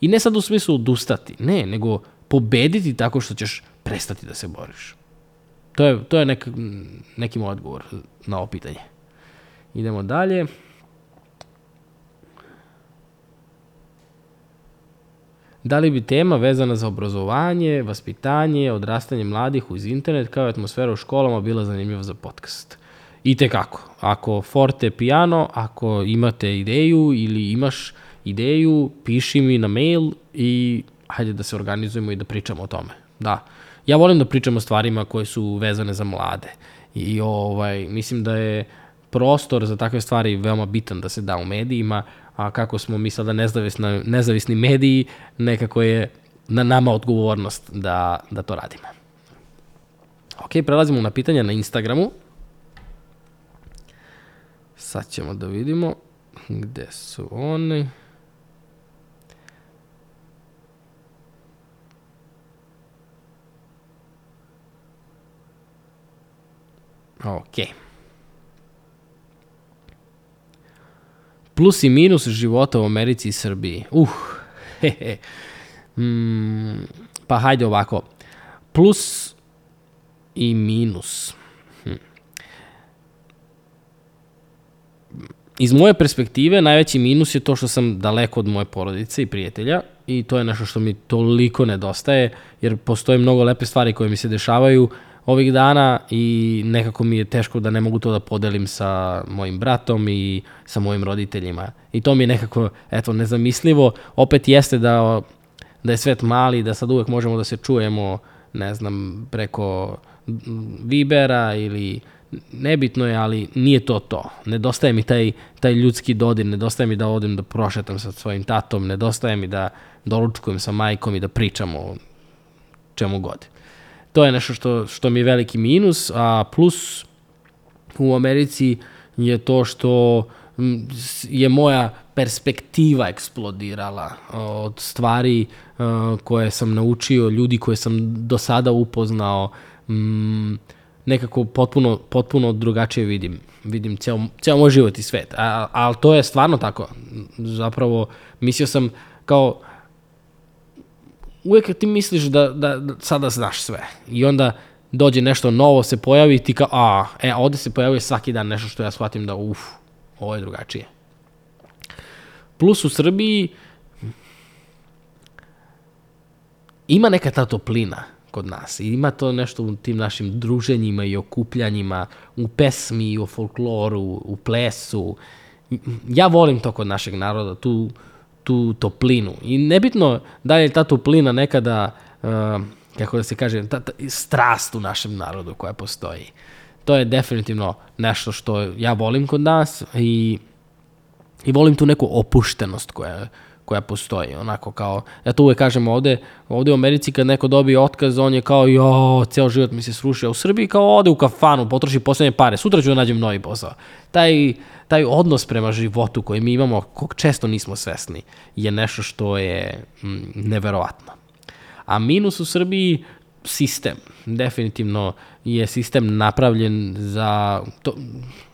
I ne sad u smislu odustati, ne, nego pobediti tako što ćeš prestati da se boriš. To je, to je nek, neki moj odgovor na ovo pitanje. Idemo dalje. Da li bi tema vezana za obrazovanje, vaspitanje, odrastanje mladih uz internet kao i atmosfera u školama bila zanimljiva za podcast? I te kako. Ako forte piano, ako imate ideju ili imaš ideju, piši mi na mail i hajde da se organizujemo i da pričamo o tome. Da. Ja volim da pričam o stvarima koje su vezane za mlade. I ovaj, mislim da je prostor za takve stvari veoma bitan da se da u medijima, a kako smo mi sada nezavisni, nezavisni mediji, nekako je na nama odgovornost da, da to radimo. Ok, prelazimo na pitanja na Instagramu. Sad ćemo da vidimo gde su oni. Ok. Plus i minus života u Americi i Srbiji. Uh. Mm, pa hajde ovako. Plus i minus. Hm. Iz moje perspektive najveći minus je to što sam daleko od moje porodice i prijatelja i to je nešto što mi toliko nedostaje jer postoje mnogo lepe stvari koje mi se dešavaju ovih dana i nekako mi je teško da ne mogu to da podelim sa mojim bratom i sa mojim roditeljima. I to mi je nekako, eto, nezamislivo. Opet jeste da, da je svet mali, da sad uvek možemo da se čujemo, ne znam, preko Vibera ili nebitno je, ali nije to to. Nedostaje mi taj, taj ljudski dodir, nedostaje mi da odem da prošetam sa svojim tatom, nedostaje mi da doručkujem sa majkom i da pričamo o čemu god. To je nešto što, što mi je veliki minus, a plus u Americi je to što je moja perspektiva eksplodirala od stvari koje sam naučio, ljudi koje sam do sada upoznao, nekako potpuno, potpuno drugačije vidim. Vidim ceo, ceo moj život i svet. Ali to je stvarno tako. Zapravo, mislio sam kao, uvek ti misliš da, da, da sada znaš sve. I onda dođe nešto novo, se pojavi i ti kao, a, e, ovde se pojavuje svaki dan nešto što ja shvatim da, uf, ovo je drugačije. Plus u Srbiji ima neka ta toplina kod nas. I ima to nešto u tim našim druženjima i okupljanjima, u pesmi, u folkloru, u plesu. Ja volim to kod našeg naroda, tu, tu toplinu. I nebitno da je ta toplina nekada, uh, kako da se kaže, ta, ta strast u našem narodu koja postoji. To je definitivno nešto što ja volim kod nas i, i volim tu neku opuštenost koja, koja postoji, onako kao, ja to uvek kažem ovde, ovde u Americi kad neko dobije otkaz, on je kao, jo, ceo život mi se srušio, u Srbiji kao ode u kafanu, potroši poslednje pare, sutra ću da nađem novi posao. Taj, taj odnos prema životu koji mi imamo, kog često nismo svesni, je nešto što je mm, neverovatno. A minus u Srbiji, sistem. Definitivno je sistem napravljen za... To,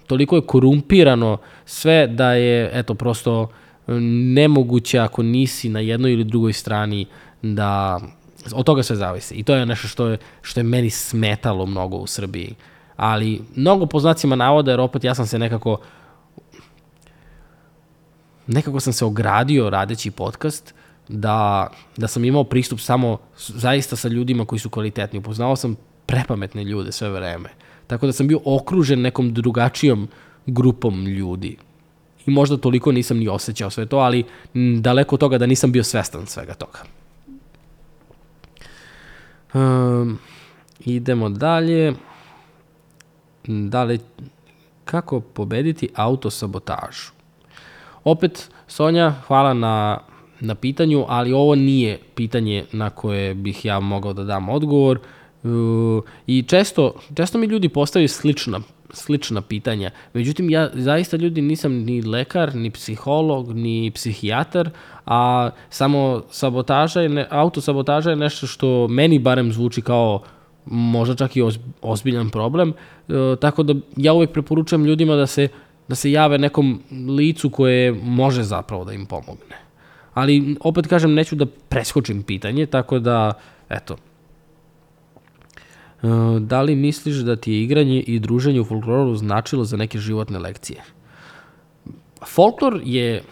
toliko je korumpirano sve da je, eto, prosto nemoguće ako nisi na jednoj ili drugoj strani da od toga sve zavisi. I to je nešto što je, što je meni smetalo mnogo u Srbiji. Ali mnogo po znacima navoda, jer opet ja sam se nekako nekako sam se ogradio radeći podcast da, da sam imao pristup samo zaista sa ljudima koji su kvalitetni. Upoznao sam prepametne ljude sve vreme. Tako da sam bio okružen nekom drugačijom grupom ljudi. I možda toliko nisam ni osjećao sve to, ali daleko od toga da nisam bio svestan svega toga. Um, idemo dalje. Da li kako pobediti autosabotažu. Opet, Sonja, hvala na, na pitanju, ali ovo nije pitanje na koje bih ja mogao da dam odgovor. Uh, I često, često mi ljudi postavljaju slična, slična pitanja. Međutim, ja zaista ljudi nisam ni lekar, ni psiholog, ni psihijatar, a samo sabotaža je, ne, autosabotaža je nešto što meni barem zvuči kao možda čak i ozbiljan problem, e, tako da ja uvek preporučujem ljudima da se, da se jave nekom licu koje može zapravo da im pomogne. Ali opet kažem, neću da preskočim pitanje, tako da, eto, da li misliš da ti je igranje i druženje u folkloru značilo za neke životne lekcije? Folklor je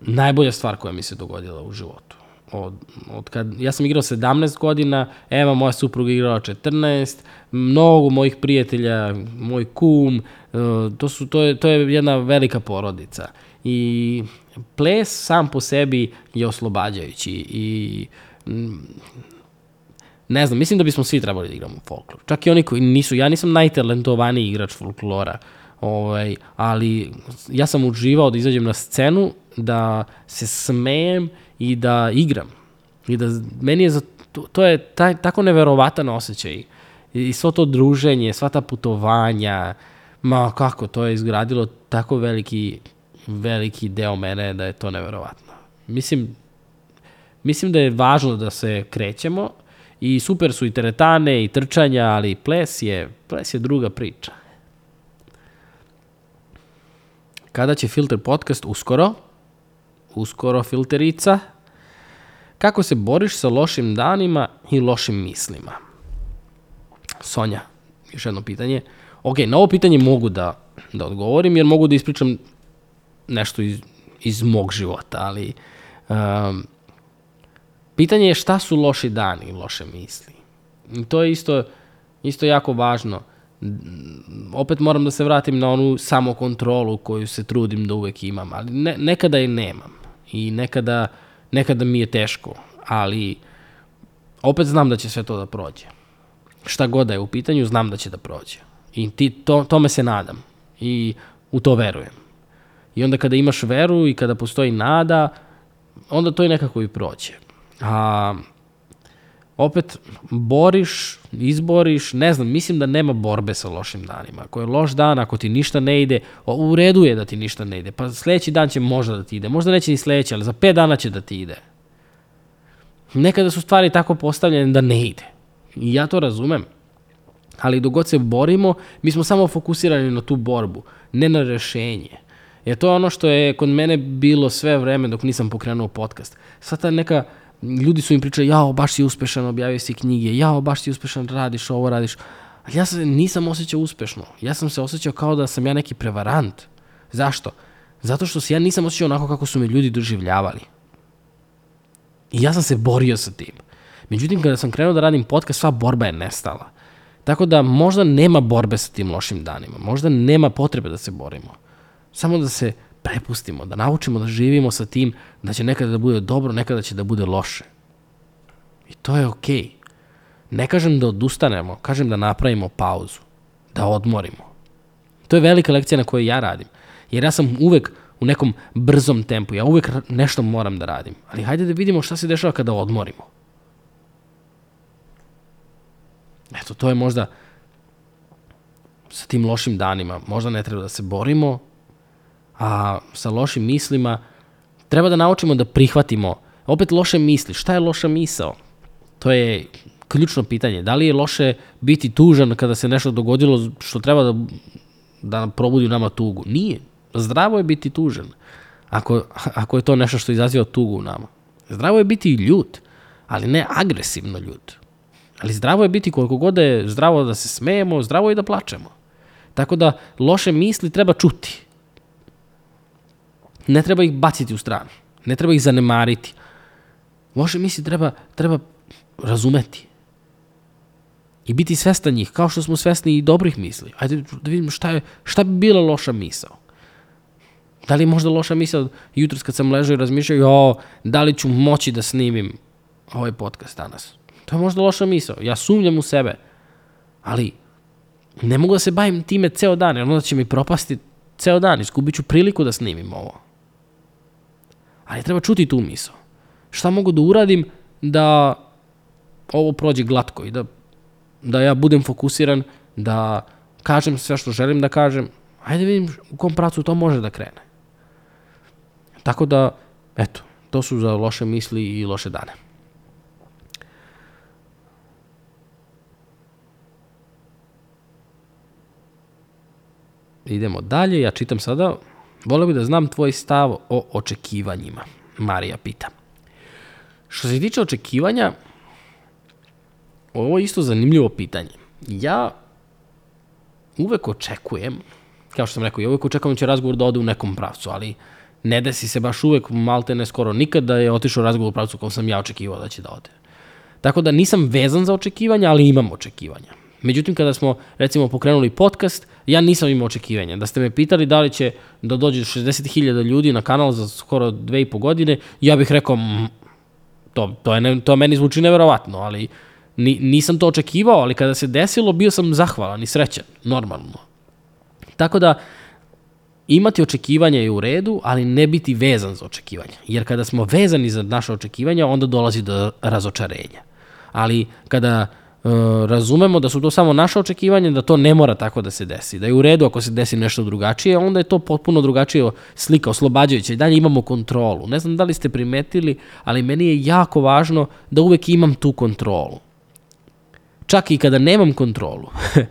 najbolja stvar koja mi se dogodila u životu. Od, od kad, ja sam igrao 17 godina, Eva, moja supruga, igrala 14, mnogo mojih prijatelja, moj kum, e, to, su, to, je, to je jedna velika porodica. I ples sam po sebi je oslobađajući i ne znam, mislim da bismo svi trebali da igramo folklor. Čak i oni koji nisu, ja nisam najtalentovaniji igrač folklora, ovaj, ali ja sam uživao da izađem na scenu da se smejem i da igram. I da meni je za to, to je taj, tako neverovatan osjećaj. I svo to druženje, sva ta putovanja, ma kako, to je izgradilo tako veliki, veliki deo mene da je to neverovatno. Mislim, mislim da je važno da se krećemo i super su i teretane i trčanja, ali ples je, ples je druga priča. Kada će Filter podcast? Uskoro uskoro filterica. Kako se boriš sa lošim danima i lošim mislima? Sonja, još jedno pitanje. Ok, na ovo pitanje mogu da, da odgovorim, jer mogu da ispričam nešto iz, iz mog života, ali um, pitanje je šta su loši dani i loše misli. I to je isto, isto jako važno. Opet moram da se vratim na onu samokontrolu koju se trudim da uvek imam, ali ne, nekada je nemam i nekada, nekada mi je teško, ali opet znam da će sve to da prođe. Šta god da je u pitanju, znam da će da prođe. I ti, to, tome se nadam i u to verujem. I onda kada imaš veru i kada postoji nada, onda to i nekako i prođe. A opet boriš, izboriš, ne znam, mislim da nema borbe sa lošim danima. Ako je loš dan, ako ti ništa ne ide, u redu je da ti ništa ne ide, pa sledeći dan će možda da ti ide, možda neće ni sledeći, ali za 5 dana će da ti ide. Nekada su stvari tako postavljene da ne ide. I ja to razumem. Ali dok god se borimo, mi smo samo fokusirani na tu borbu, ne na rešenje. Jer to je ono što je kod mene bilo sve vreme dok nisam pokrenuo podcast. Sad ta neka ljudi su im pričali, jao, baš si uspešan, objavio si knjige, jao, baš si uspešan, radiš ovo, radiš. Ali ja se nisam osjećao uspešno. Ja sam se osjećao kao da sam ja neki prevarant. Zašto? Zato što se ja nisam osjećao onako kako su me ljudi doživljavali. I ja sam se borio sa tim. Međutim, kada sam krenuo da radim podcast, sva borba je nestala. Tako da možda nema borbe sa tim lošim danima. Možda nema potrebe da se borimo. Samo da se prepustimo, da naučimo da živimo sa tim da će nekada da bude dobro, nekada će da bude loše. I to je okej. Okay. Ne kažem da odustanemo, kažem da napravimo pauzu, da odmorimo. To je velika lekcija na kojoj ja radim. Jer ja sam uvek u nekom brzom tempu, ja uvek nešto moram da radim. Ali hajde da vidimo šta se dešava kada odmorimo. Eto, to je možda sa tim lošim danima. Možda ne treba da se borimo, a sa lošim mislima, treba da naučimo da prihvatimo opet loše misli. Šta je loša misao? To je ključno pitanje. Da li je loše biti tužan kada se nešto dogodilo što treba da, da probudi u nama tugu? Nije. Zdravo je biti tužan. Ako, ako je to nešto što izaziva tugu u nama. Zdravo je biti ljut, ali ne agresivno ljut. Ali zdravo je biti koliko god da je zdravo da se smejemo, zdravo je da plačemo. Tako da loše misli treba čuti ne treba ih baciti u stranu. Ne treba ih zanemariti. Loše misli treba, treba razumeti. I biti svestan njih, kao što smo svesni i dobrih misli. Ajde da vidimo šta, je, šta bi bila loša misao. Da li je možda loša misao jutros kad sam ležao i razmišljao, jo, da li ću moći da snimim ovaj podcast danas. To je možda loša misao. Ja sumnjam u sebe. Ali ne mogu da se bavim time ceo dan, jer onda će mi propasti ceo dan, izgubit ću priliku da snimim ovo. Ali treba čuti tu misao. Šta mogu da uradim da ovo prođe glatko i da, da ja budem fokusiran, da kažem sve što želim da kažem. Ajde vidim u kom pracu to može da krene. Tako da, eto, to su za loše misli i loše dane. Idemo dalje, ja čitam sada, volio bih da znam tvoj stav o očekivanjima, Marija pita. Što se tiče očekivanja, ovo je isto zanimljivo pitanje. Ja uvek očekujem, kao što sam rekao, ja uvek očekujem da će razgovor da ode u nekom pravcu, ali ne desi se baš uvek, malte ne skoro nikad da je otišao razgovor u pravcu kom sam ja očekivao da će da ode. Tako da nisam vezan za očekivanja, ali imam očekivanja. Međutim, kada smo, recimo, pokrenuli podcast, ja nisam imao očekivanja. Da ste me pitali da li će da dođe 60.000 ljudi na kanal za skoro dve i po godine, ja bih rekao, mm, to, to, je ne, to meni zvuči neverovatno, ali ni, nisam to očekivao, ali kada se desilo, bio sam zahvalan i srećan, normalno. Tako da, imati očekivanja je u redu, ali ne biti vezan za očekivanja. Jer kada smo vezani za naše očekivanja, onda dolazi do razočarenja. Ali kada razumemo da su to samo naše očekivanja, da to ne mora tako da se desi. Da je u redu ako se desi nešto drugačije, onda je to potpuno drugačije slika, oslobađajuća i dalje imamo kontrolu. Ne znam da li ste primetili, ali meni je jako važno da uvek imam tu kontrolu. Čak i kada nemam kontrolu,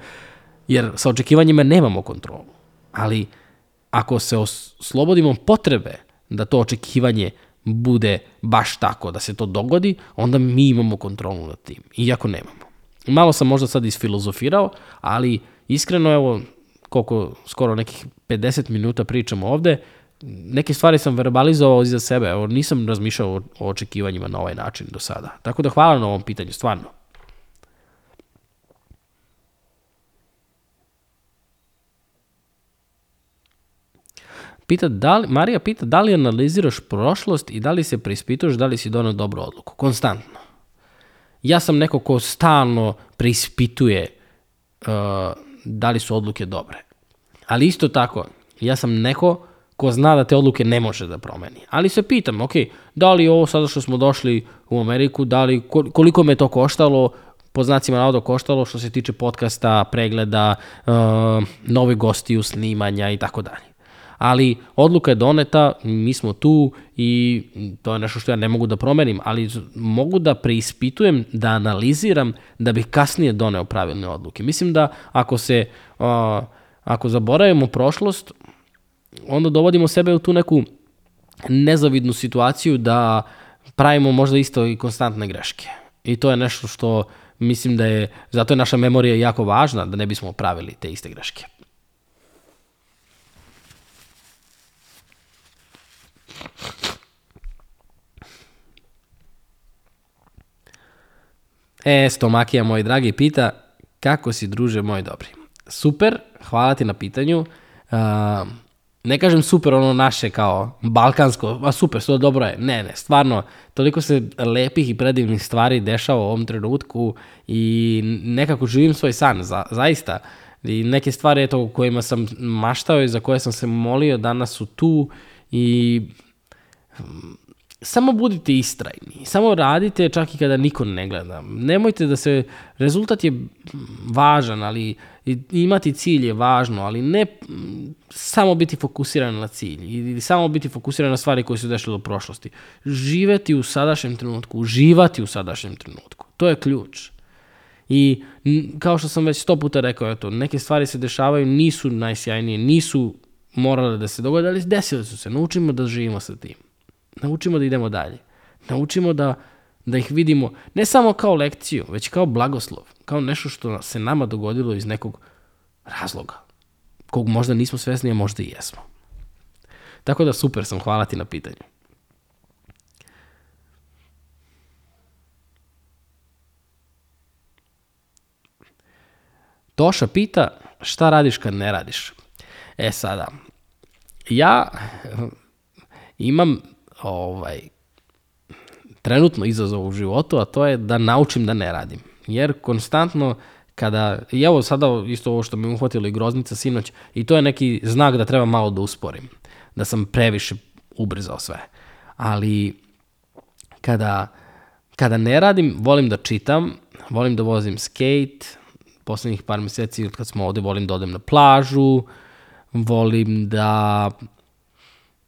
jer sa očekivanjima nemamo kontrolu. Ali ako se oslobodimo potrebe da to očekivanje bude baš tako, da se to dogodi, onda mi imamo kontrolu nad tim, iako nemamo. Malo sam možda sad isfilozofirao, ali iskreno evo, koliko skoro nekih 50 minuta pričamo ovde, neke stvari sam verbalizovao iza sebe, evo, nisam razmišljao o, očekivanjima na ovaj način do sada. Tako da hvala na ovom pitanju, stvarno. Pita da li, Marija pita da li analiziraš prošlost i da li se preispituješ da li si donao dobru odluku. Konstantno. Ja sam neko ko stalno preispituje uh, da li su odluke dobre. Ali isto tako, ja sam neko ko zna da te odluke ne može da promeni. Ali se pitam, ok, da li ovo sada što smo došli u Ameriku, da li, koliko me to koštalo, po znacima navoda koštalo što se tiče podcasta, pregleda, uh, nove gostiju, snimanja i tako dalje ali odluka je doneta, mi smo tu i to je nešto što ja ne mogu da promenim, ali mogu da preispitujem, da analiziram da bih kasnije doneo pravilne odluke. Mislim da ako se, uh, ako zaboravimo prošlost, onda dovodimo sebe u tu neku nezavidnu situaciju da pravimo možda isto i konstantne greške. I to je nešto što mislim da je, zato je naša memorija jako važna, da ne bismo pravili te iste greške. E, Stomakija, moj dragi, pita, kako si, druže moj dobri? Super, hvala ti na pitanju. Uh, ne kažem super ono naše kao balkansko, a super, sve dobro je. Ne, ne, stvarno, toliko se lepih i predivnih stvari dešava u ovom trenutku i nekako živim svoj san, za, zaista. I neke stvari eto, kojima sam maštao i za koje sam se molio danas su tu i samo budite istrajni, samo radite čak i kada niko ne gleda. Nemojte da se, rezultat je važan, ali imati cilj je važno, ali ne samo biti fokusiran na cilj ili samo biti fokusiran na stvari koje su dešle u prošlosti. Živeti u sadašnjem trenutku, uživati u sadašnjem trenutku. To je ključ. I kao što sam već sto puta rekao, eto, neke stvari se dešavaju, nisu najsjajnije, nisu morale da se dogode, ali desile su se. Naučimo da živimo sa tim. Naučimo da idemo dalje. Naučimo da, da ih vidimo ne samo kao lekciju, već kao blagoslov, kao nešto što se nama dogodilo iz nekog razloga, kog možda nismo svesni, a možda i jesmo. Tako da super sam, hvala ti na pitanju. Toša pita šta radiš kad ne radiš. E sada, ja imam ovaj, trenutno izazov u životu, a to je da naučim da ne radim. Jer konstantno Kada, i evo sada isto ovo što mi uhvatilo i groznica sinoć, i to je neki znak da treba malo da usporim, da sam previše ubrzao sve. Ali kada, kada ne radim, volim da čitam, volim da vozim skate, poslednjih par meseci od kad smo ovde volim da odem na plažu, volim da,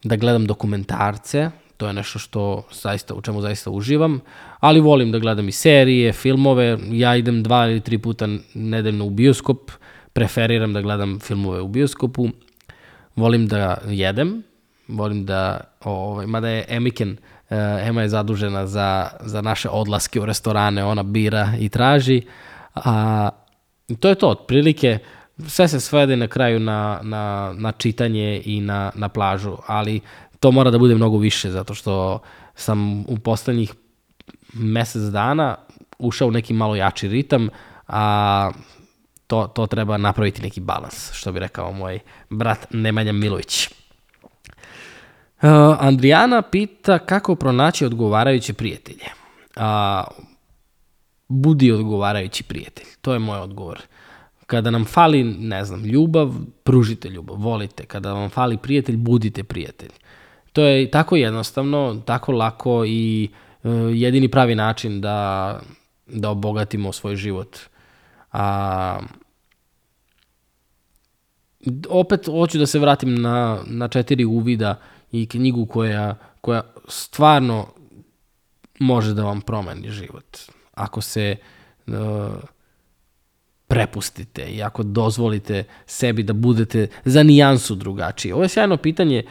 da gledam dokumentarce, to je nešto što zaista, u čemu zaista uživam, ali volim da gledam i serije, filmove, ja idem dva ili tri puta nedeljno u bioskop, preferiram da gledam filmove u bioskopu, volim da jedem, volim da, ovaj, mada je Emiken, uh, Ema je zadužena za, za naše odlaske u restorane, ona bira i traži, a to je to, otprilike, sve se svede na kraju na, na, na čitanje i na, na plažu, ali to mora da bude mnogo više, zato što sam u poslednjih mesec dana ušao u neki malo jači ritam, a to, to treba napraviti neki balans, što bi rekao moj brat Nemanja Milović. Uh, Andrijana pita kako pronaći odgovarajuće prijatelje. Uh, budi odgovarajući prijatelj. To je moj odgovor. Kada nam fali, ne znam, ljubav, pružite ljubav, volite. Kada vam fali prijatelj, budite prijatelj. To je tako jednostavno, tako lako i uh, jedini pravi način da, da obogatimo svoj život. A, opet hoću da se vratim na, na četiri uvida i knjigu koja, koja stvarno može da vam promeni život. Ako se uh, prepustite i ako dozvolite sebi da budete za nijansu drugačiji. Ovo je sjajno pitanje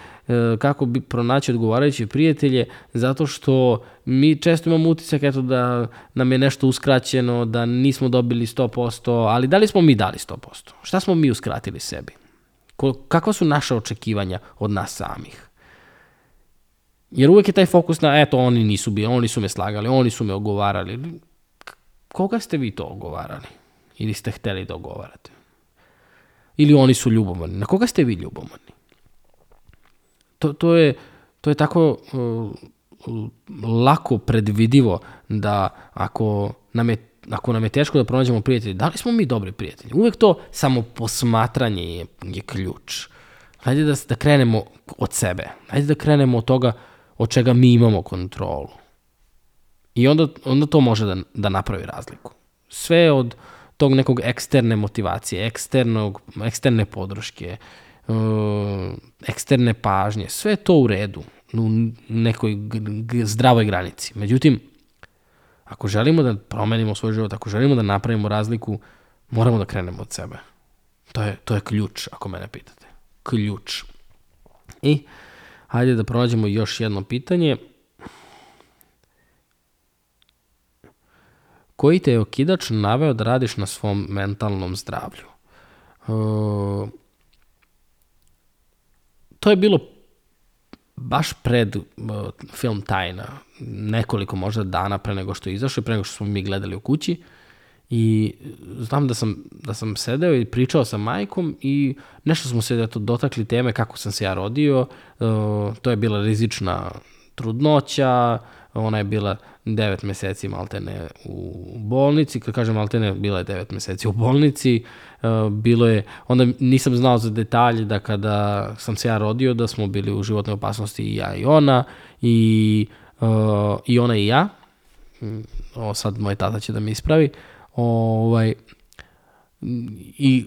kako bi pronaći odgovarajuće prijatelje, zato što mi često imamo utisak eto, da nam je nešto uskraćeno, da nismo dobili 100%, ali da li smo mi dali 100%? Šta smo mi uskratili sebi? Kakva su naše očekivanja od nas samih? Jer uvek je taj fokus na, eto, oni nisu bili, oni su me slagali, oni su me ogovarali. Koga ste vi to ogovarali? Ili ste hteli da ogovarate? Ili oni su ljubomorni? Na koga ste vi ljubomorni? To, to, je, to je tako uh, lako predvidivo da ako nam je ako nam je teško da pronađemo prijatelji, da li smo mi dobri prijatelji? Uvek to samo posmatranje je, je ključ. Hajde da, da krenemo od sebe. Hajde da krenemo od toga od čega mi imamo kontrolu. I onda, onda to može da, da napravi razliku. Sve od tog nekog eksterne motivacije, eksternog, eksterne podrške, uh, eksterne pažnje, sve to u redu, u nekoj zdravoj granici. Međutim, ako želimo da promenimo svoj život, ako želimo da napravimo razliku, moramo da krenemo od sebe. To je, to je ključ, ako mene pitate. Ključ. I Hajde da pronađemo još jedno pitanje. Koji te je okidač naveo da radiš na svom mentalnom zdravlju? Uh, to je bilo baš pred uh, film Tajna, nekoliko možda dana pre nego što je izašao i pre nego što smo mi gledali u kući. Uh, I znam da sam, da sam sedeo i pričao sa majkom i nešto smo se eto, dotakli teme kako sam se ja rodio. Uh, to je bila rizična trudnoća, ona je bila 9 meseci maltene u bolnici, kad kažem maltene, bila je 9 meseci u bolnici, uh, bilo je, onda nisam znao za detalje da kada sam se ja rodio, da smo bili u životnoj opasnosti i ja i ona, i, uh, i ona i ja, mm, o sad moj tata će da mi ispravi, Ovaj, I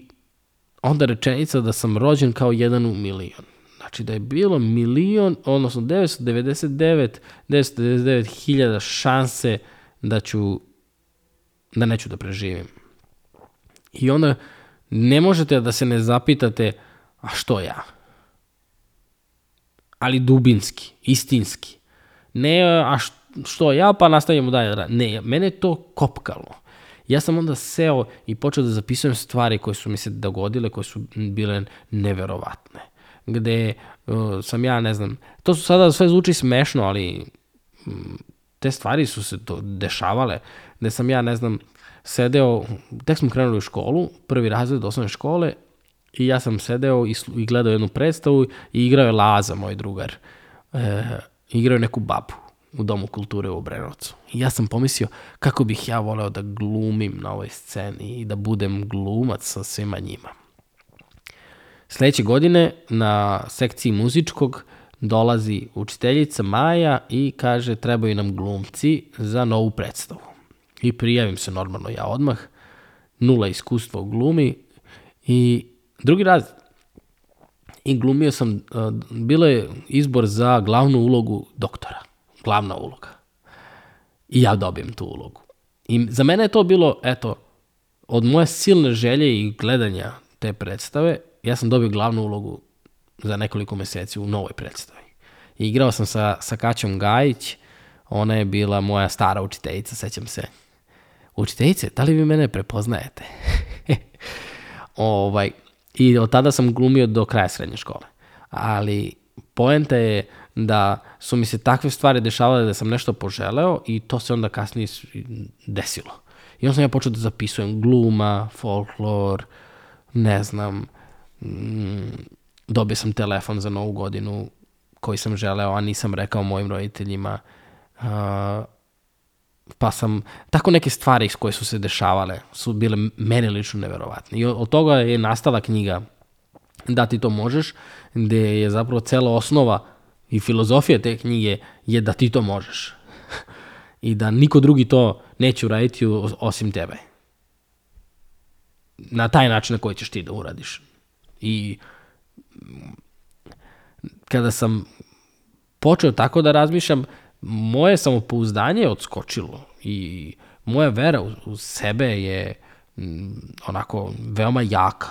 onda rečenica da sam rođen kao jedan u milion. Znači da je bilo milion, odnosno 999, 999 hiljada šanse da ću, da neću da preživim. I onda ne možete da se ne zapitate, a što ja? Ali dubinski, istinski. Ne, a što ja, pa nastavimo dalje. Ne, mene to kopkalo. Ja sam onda seo i počeo da zapisujem stvari koje su mi se dogodile, koje su bile neverovatne. Gde uh, sam ja, ne znam, to su sada sve zvuči smešno, ali um, te stvari su se to dešavale, gde sam ja, ne znam, sedeo, tek smo krenuli u školu, prvi razred osnovne škole, i ja sam sedeo i, i gledao jednu predstavu i igrao je Laza, moj drugar. E, igrao je neku babu. u Domu kulture u Obrenovcu. I ja sam pomislio kako bih ja voleo da glumim na ovoj sceni i da budem glumac sa svima njima. Sledeće godine na sekciji muzičkog dolazi učiteljica Maja i kaže trebaju nam glumci za novu predstavu. I prijavim se normalno ja odmah, nula iskustva u glumi i drugi raz i glumio sam, bilo je izbor za glavnu ulogu doktora, glavna uloga. I ja dobijem tu ulogu. I za mene je to bilo, eto, od moje silne želje i gledanja te predstave, ja sam dobio glavnu ulogu za nekoliko meseci u novoj predstavi. I igrao sam sa, sa Kaćom Gajić, ona je bila moja stara učiteljica, sećam se. Učiteljice, da li vi mene prepoznajete? ovaj, I od tada sam glumio do kraja srednje škole. Ali poenta je da su mi se takve stvari dešavale da sam nešto poželeo i to se onda kasnije desilo. I onda sam ja počeo da zapisujem gluma, folklor, ne znam, mm, dobio sam telefon za novu godinu koji sam želeo, a nisam rekao mojim roditeljima. Uh, pa sam, tako neke stvari koje su se dešavale su bile meni lično neverovatne. I od toga je nastala knjiga Da ti to možeš, gde je zapravo cela osnova i filozofija te knjige je da ti to možeš. I da niko drugi to neće uraditi osim tebe. Na taj način na koji ćeš ti da uradiš. I kada sam počeo tako da razmišljam, moje samopouzdanje je odskočilo i moja vera u, u sebe je m, onako veoma jaka.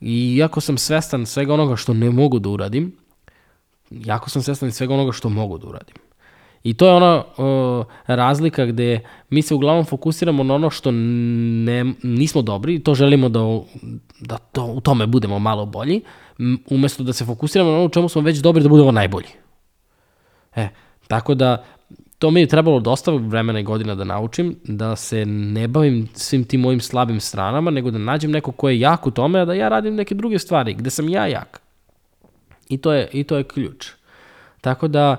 I iako sam svestan svega onoga što ne mogu da uradim, jako sam svestan svega onoga što mogu da uradim. I to je ona o, razlika gde mi se uglavnom fokusiramo na ono što ne, nismo dobri i to želimo da, da to, u tome budemo malo bolji, umesto da se fokusiramo na ono u čemu smo već dobri da budemo najbolji. E, tako da to mi je trebalo dosta vremena i godina da naučim, da se ne bavim svim tim mojim slabim stranama, nego da nađem neko ko je jak u tome, a da ja radim neke druge stvari, gde sam ja jak. I to je, i to je ključ. Tako da,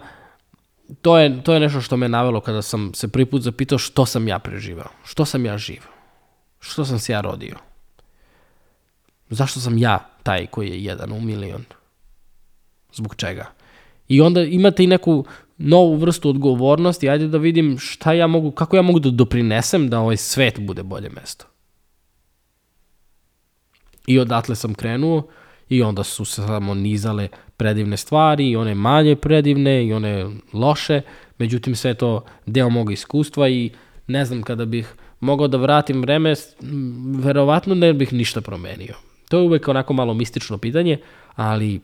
to je, to je nešto što me navelo kada sam se prvi put zapitao što sam ja preživao, što sam ja živ, što sam se ja rodio. Zašto sam ja taj koji je jedan u milion? Zbog čega? I onda imate i neku novu vrstu odgovornosti, ajde da vidim šta ja mogu, kako ja mogu da doprinesem da ovaj svet bude bolje mesto. I odatle sam krenuo i onda su se samo nizale predivne stvari i one manje predivne i one loše, međutim sve to deo moga iskustva i ne znam kada bih mogao da vratim vreme, verovatno ne bih ništa promenio. To je uvek onako malo mistično pitanje, ali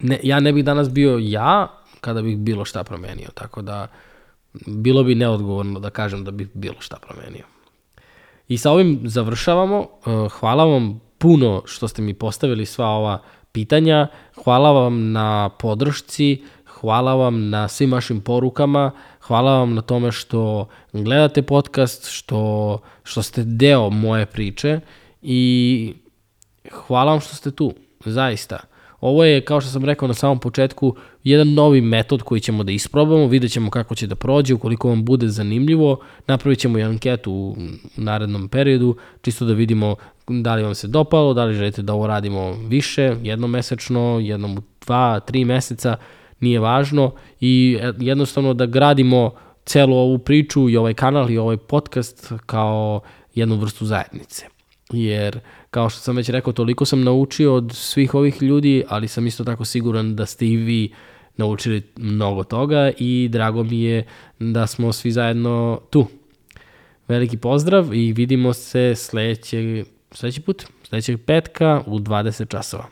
ne, ja ne bih danas bio ja kada bih bilo šta promenio, tako da bilo bi neodgovorno da kažem da bih bilo šta promenio. I sa ovim završavamo. Eh, hvala vam puno što ste mi postavili sva ova pitanja. Hvala vam na podršci, hvala vam na svim vašim porukama, hvala vam na tome što gledate podcast, što, što ste deo moje priče i hvala vam što ste tu, zaista. Ovo je, kao što sam rekao na samom početku, jedan novi metod koji ćemo da isprobamo, vidjet ćemo kako će da prođe, ukoliko vam bude zanimljivo, napravit ćemo i anketu u narednom periodu, čisto da vidimo da li vam se dopalo, da li želite da ovo radimo više, jednomesečno, jednom u dva, tri meseca, nije važno i jednostavno da gradimo celu ovu priču i ovaj kanal i ovaj podcast kao jednu vrstu zajednice. Jer Kao što sam već rekao, toliko sam naučio od svih ovih ljudi, ali sam isto tako siguran da ste i vi naučili mnogo toga i drago mi je da smo svi zajedno tu. Veliki pozdrav i vidimo se sledećeg, sledeći put, sledećeg petka u 20 časova.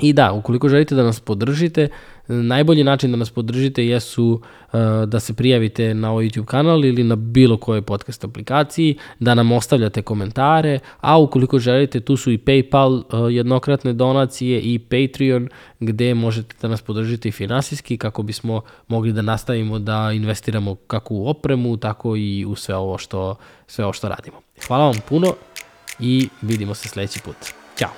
I da, ukoliko želite da nas podržite, najbolji način da nas podržite jesu uh, da se prijavite na ovaj YouTube kanal ili na bilo kojoj podcast aplikaciji, da nam ostavljate komentare, a ukoliko želite, tu su i PayPal uh, jednokratne donacije i Patreon gde možete da nas podržite i finansijski kako bismo mogli da nastavimo da investiramo kako u opremu, tako i u sve ovo što, sve ovo što radimo. Hvala vam puno i vidimo se sledeći put. Ćao!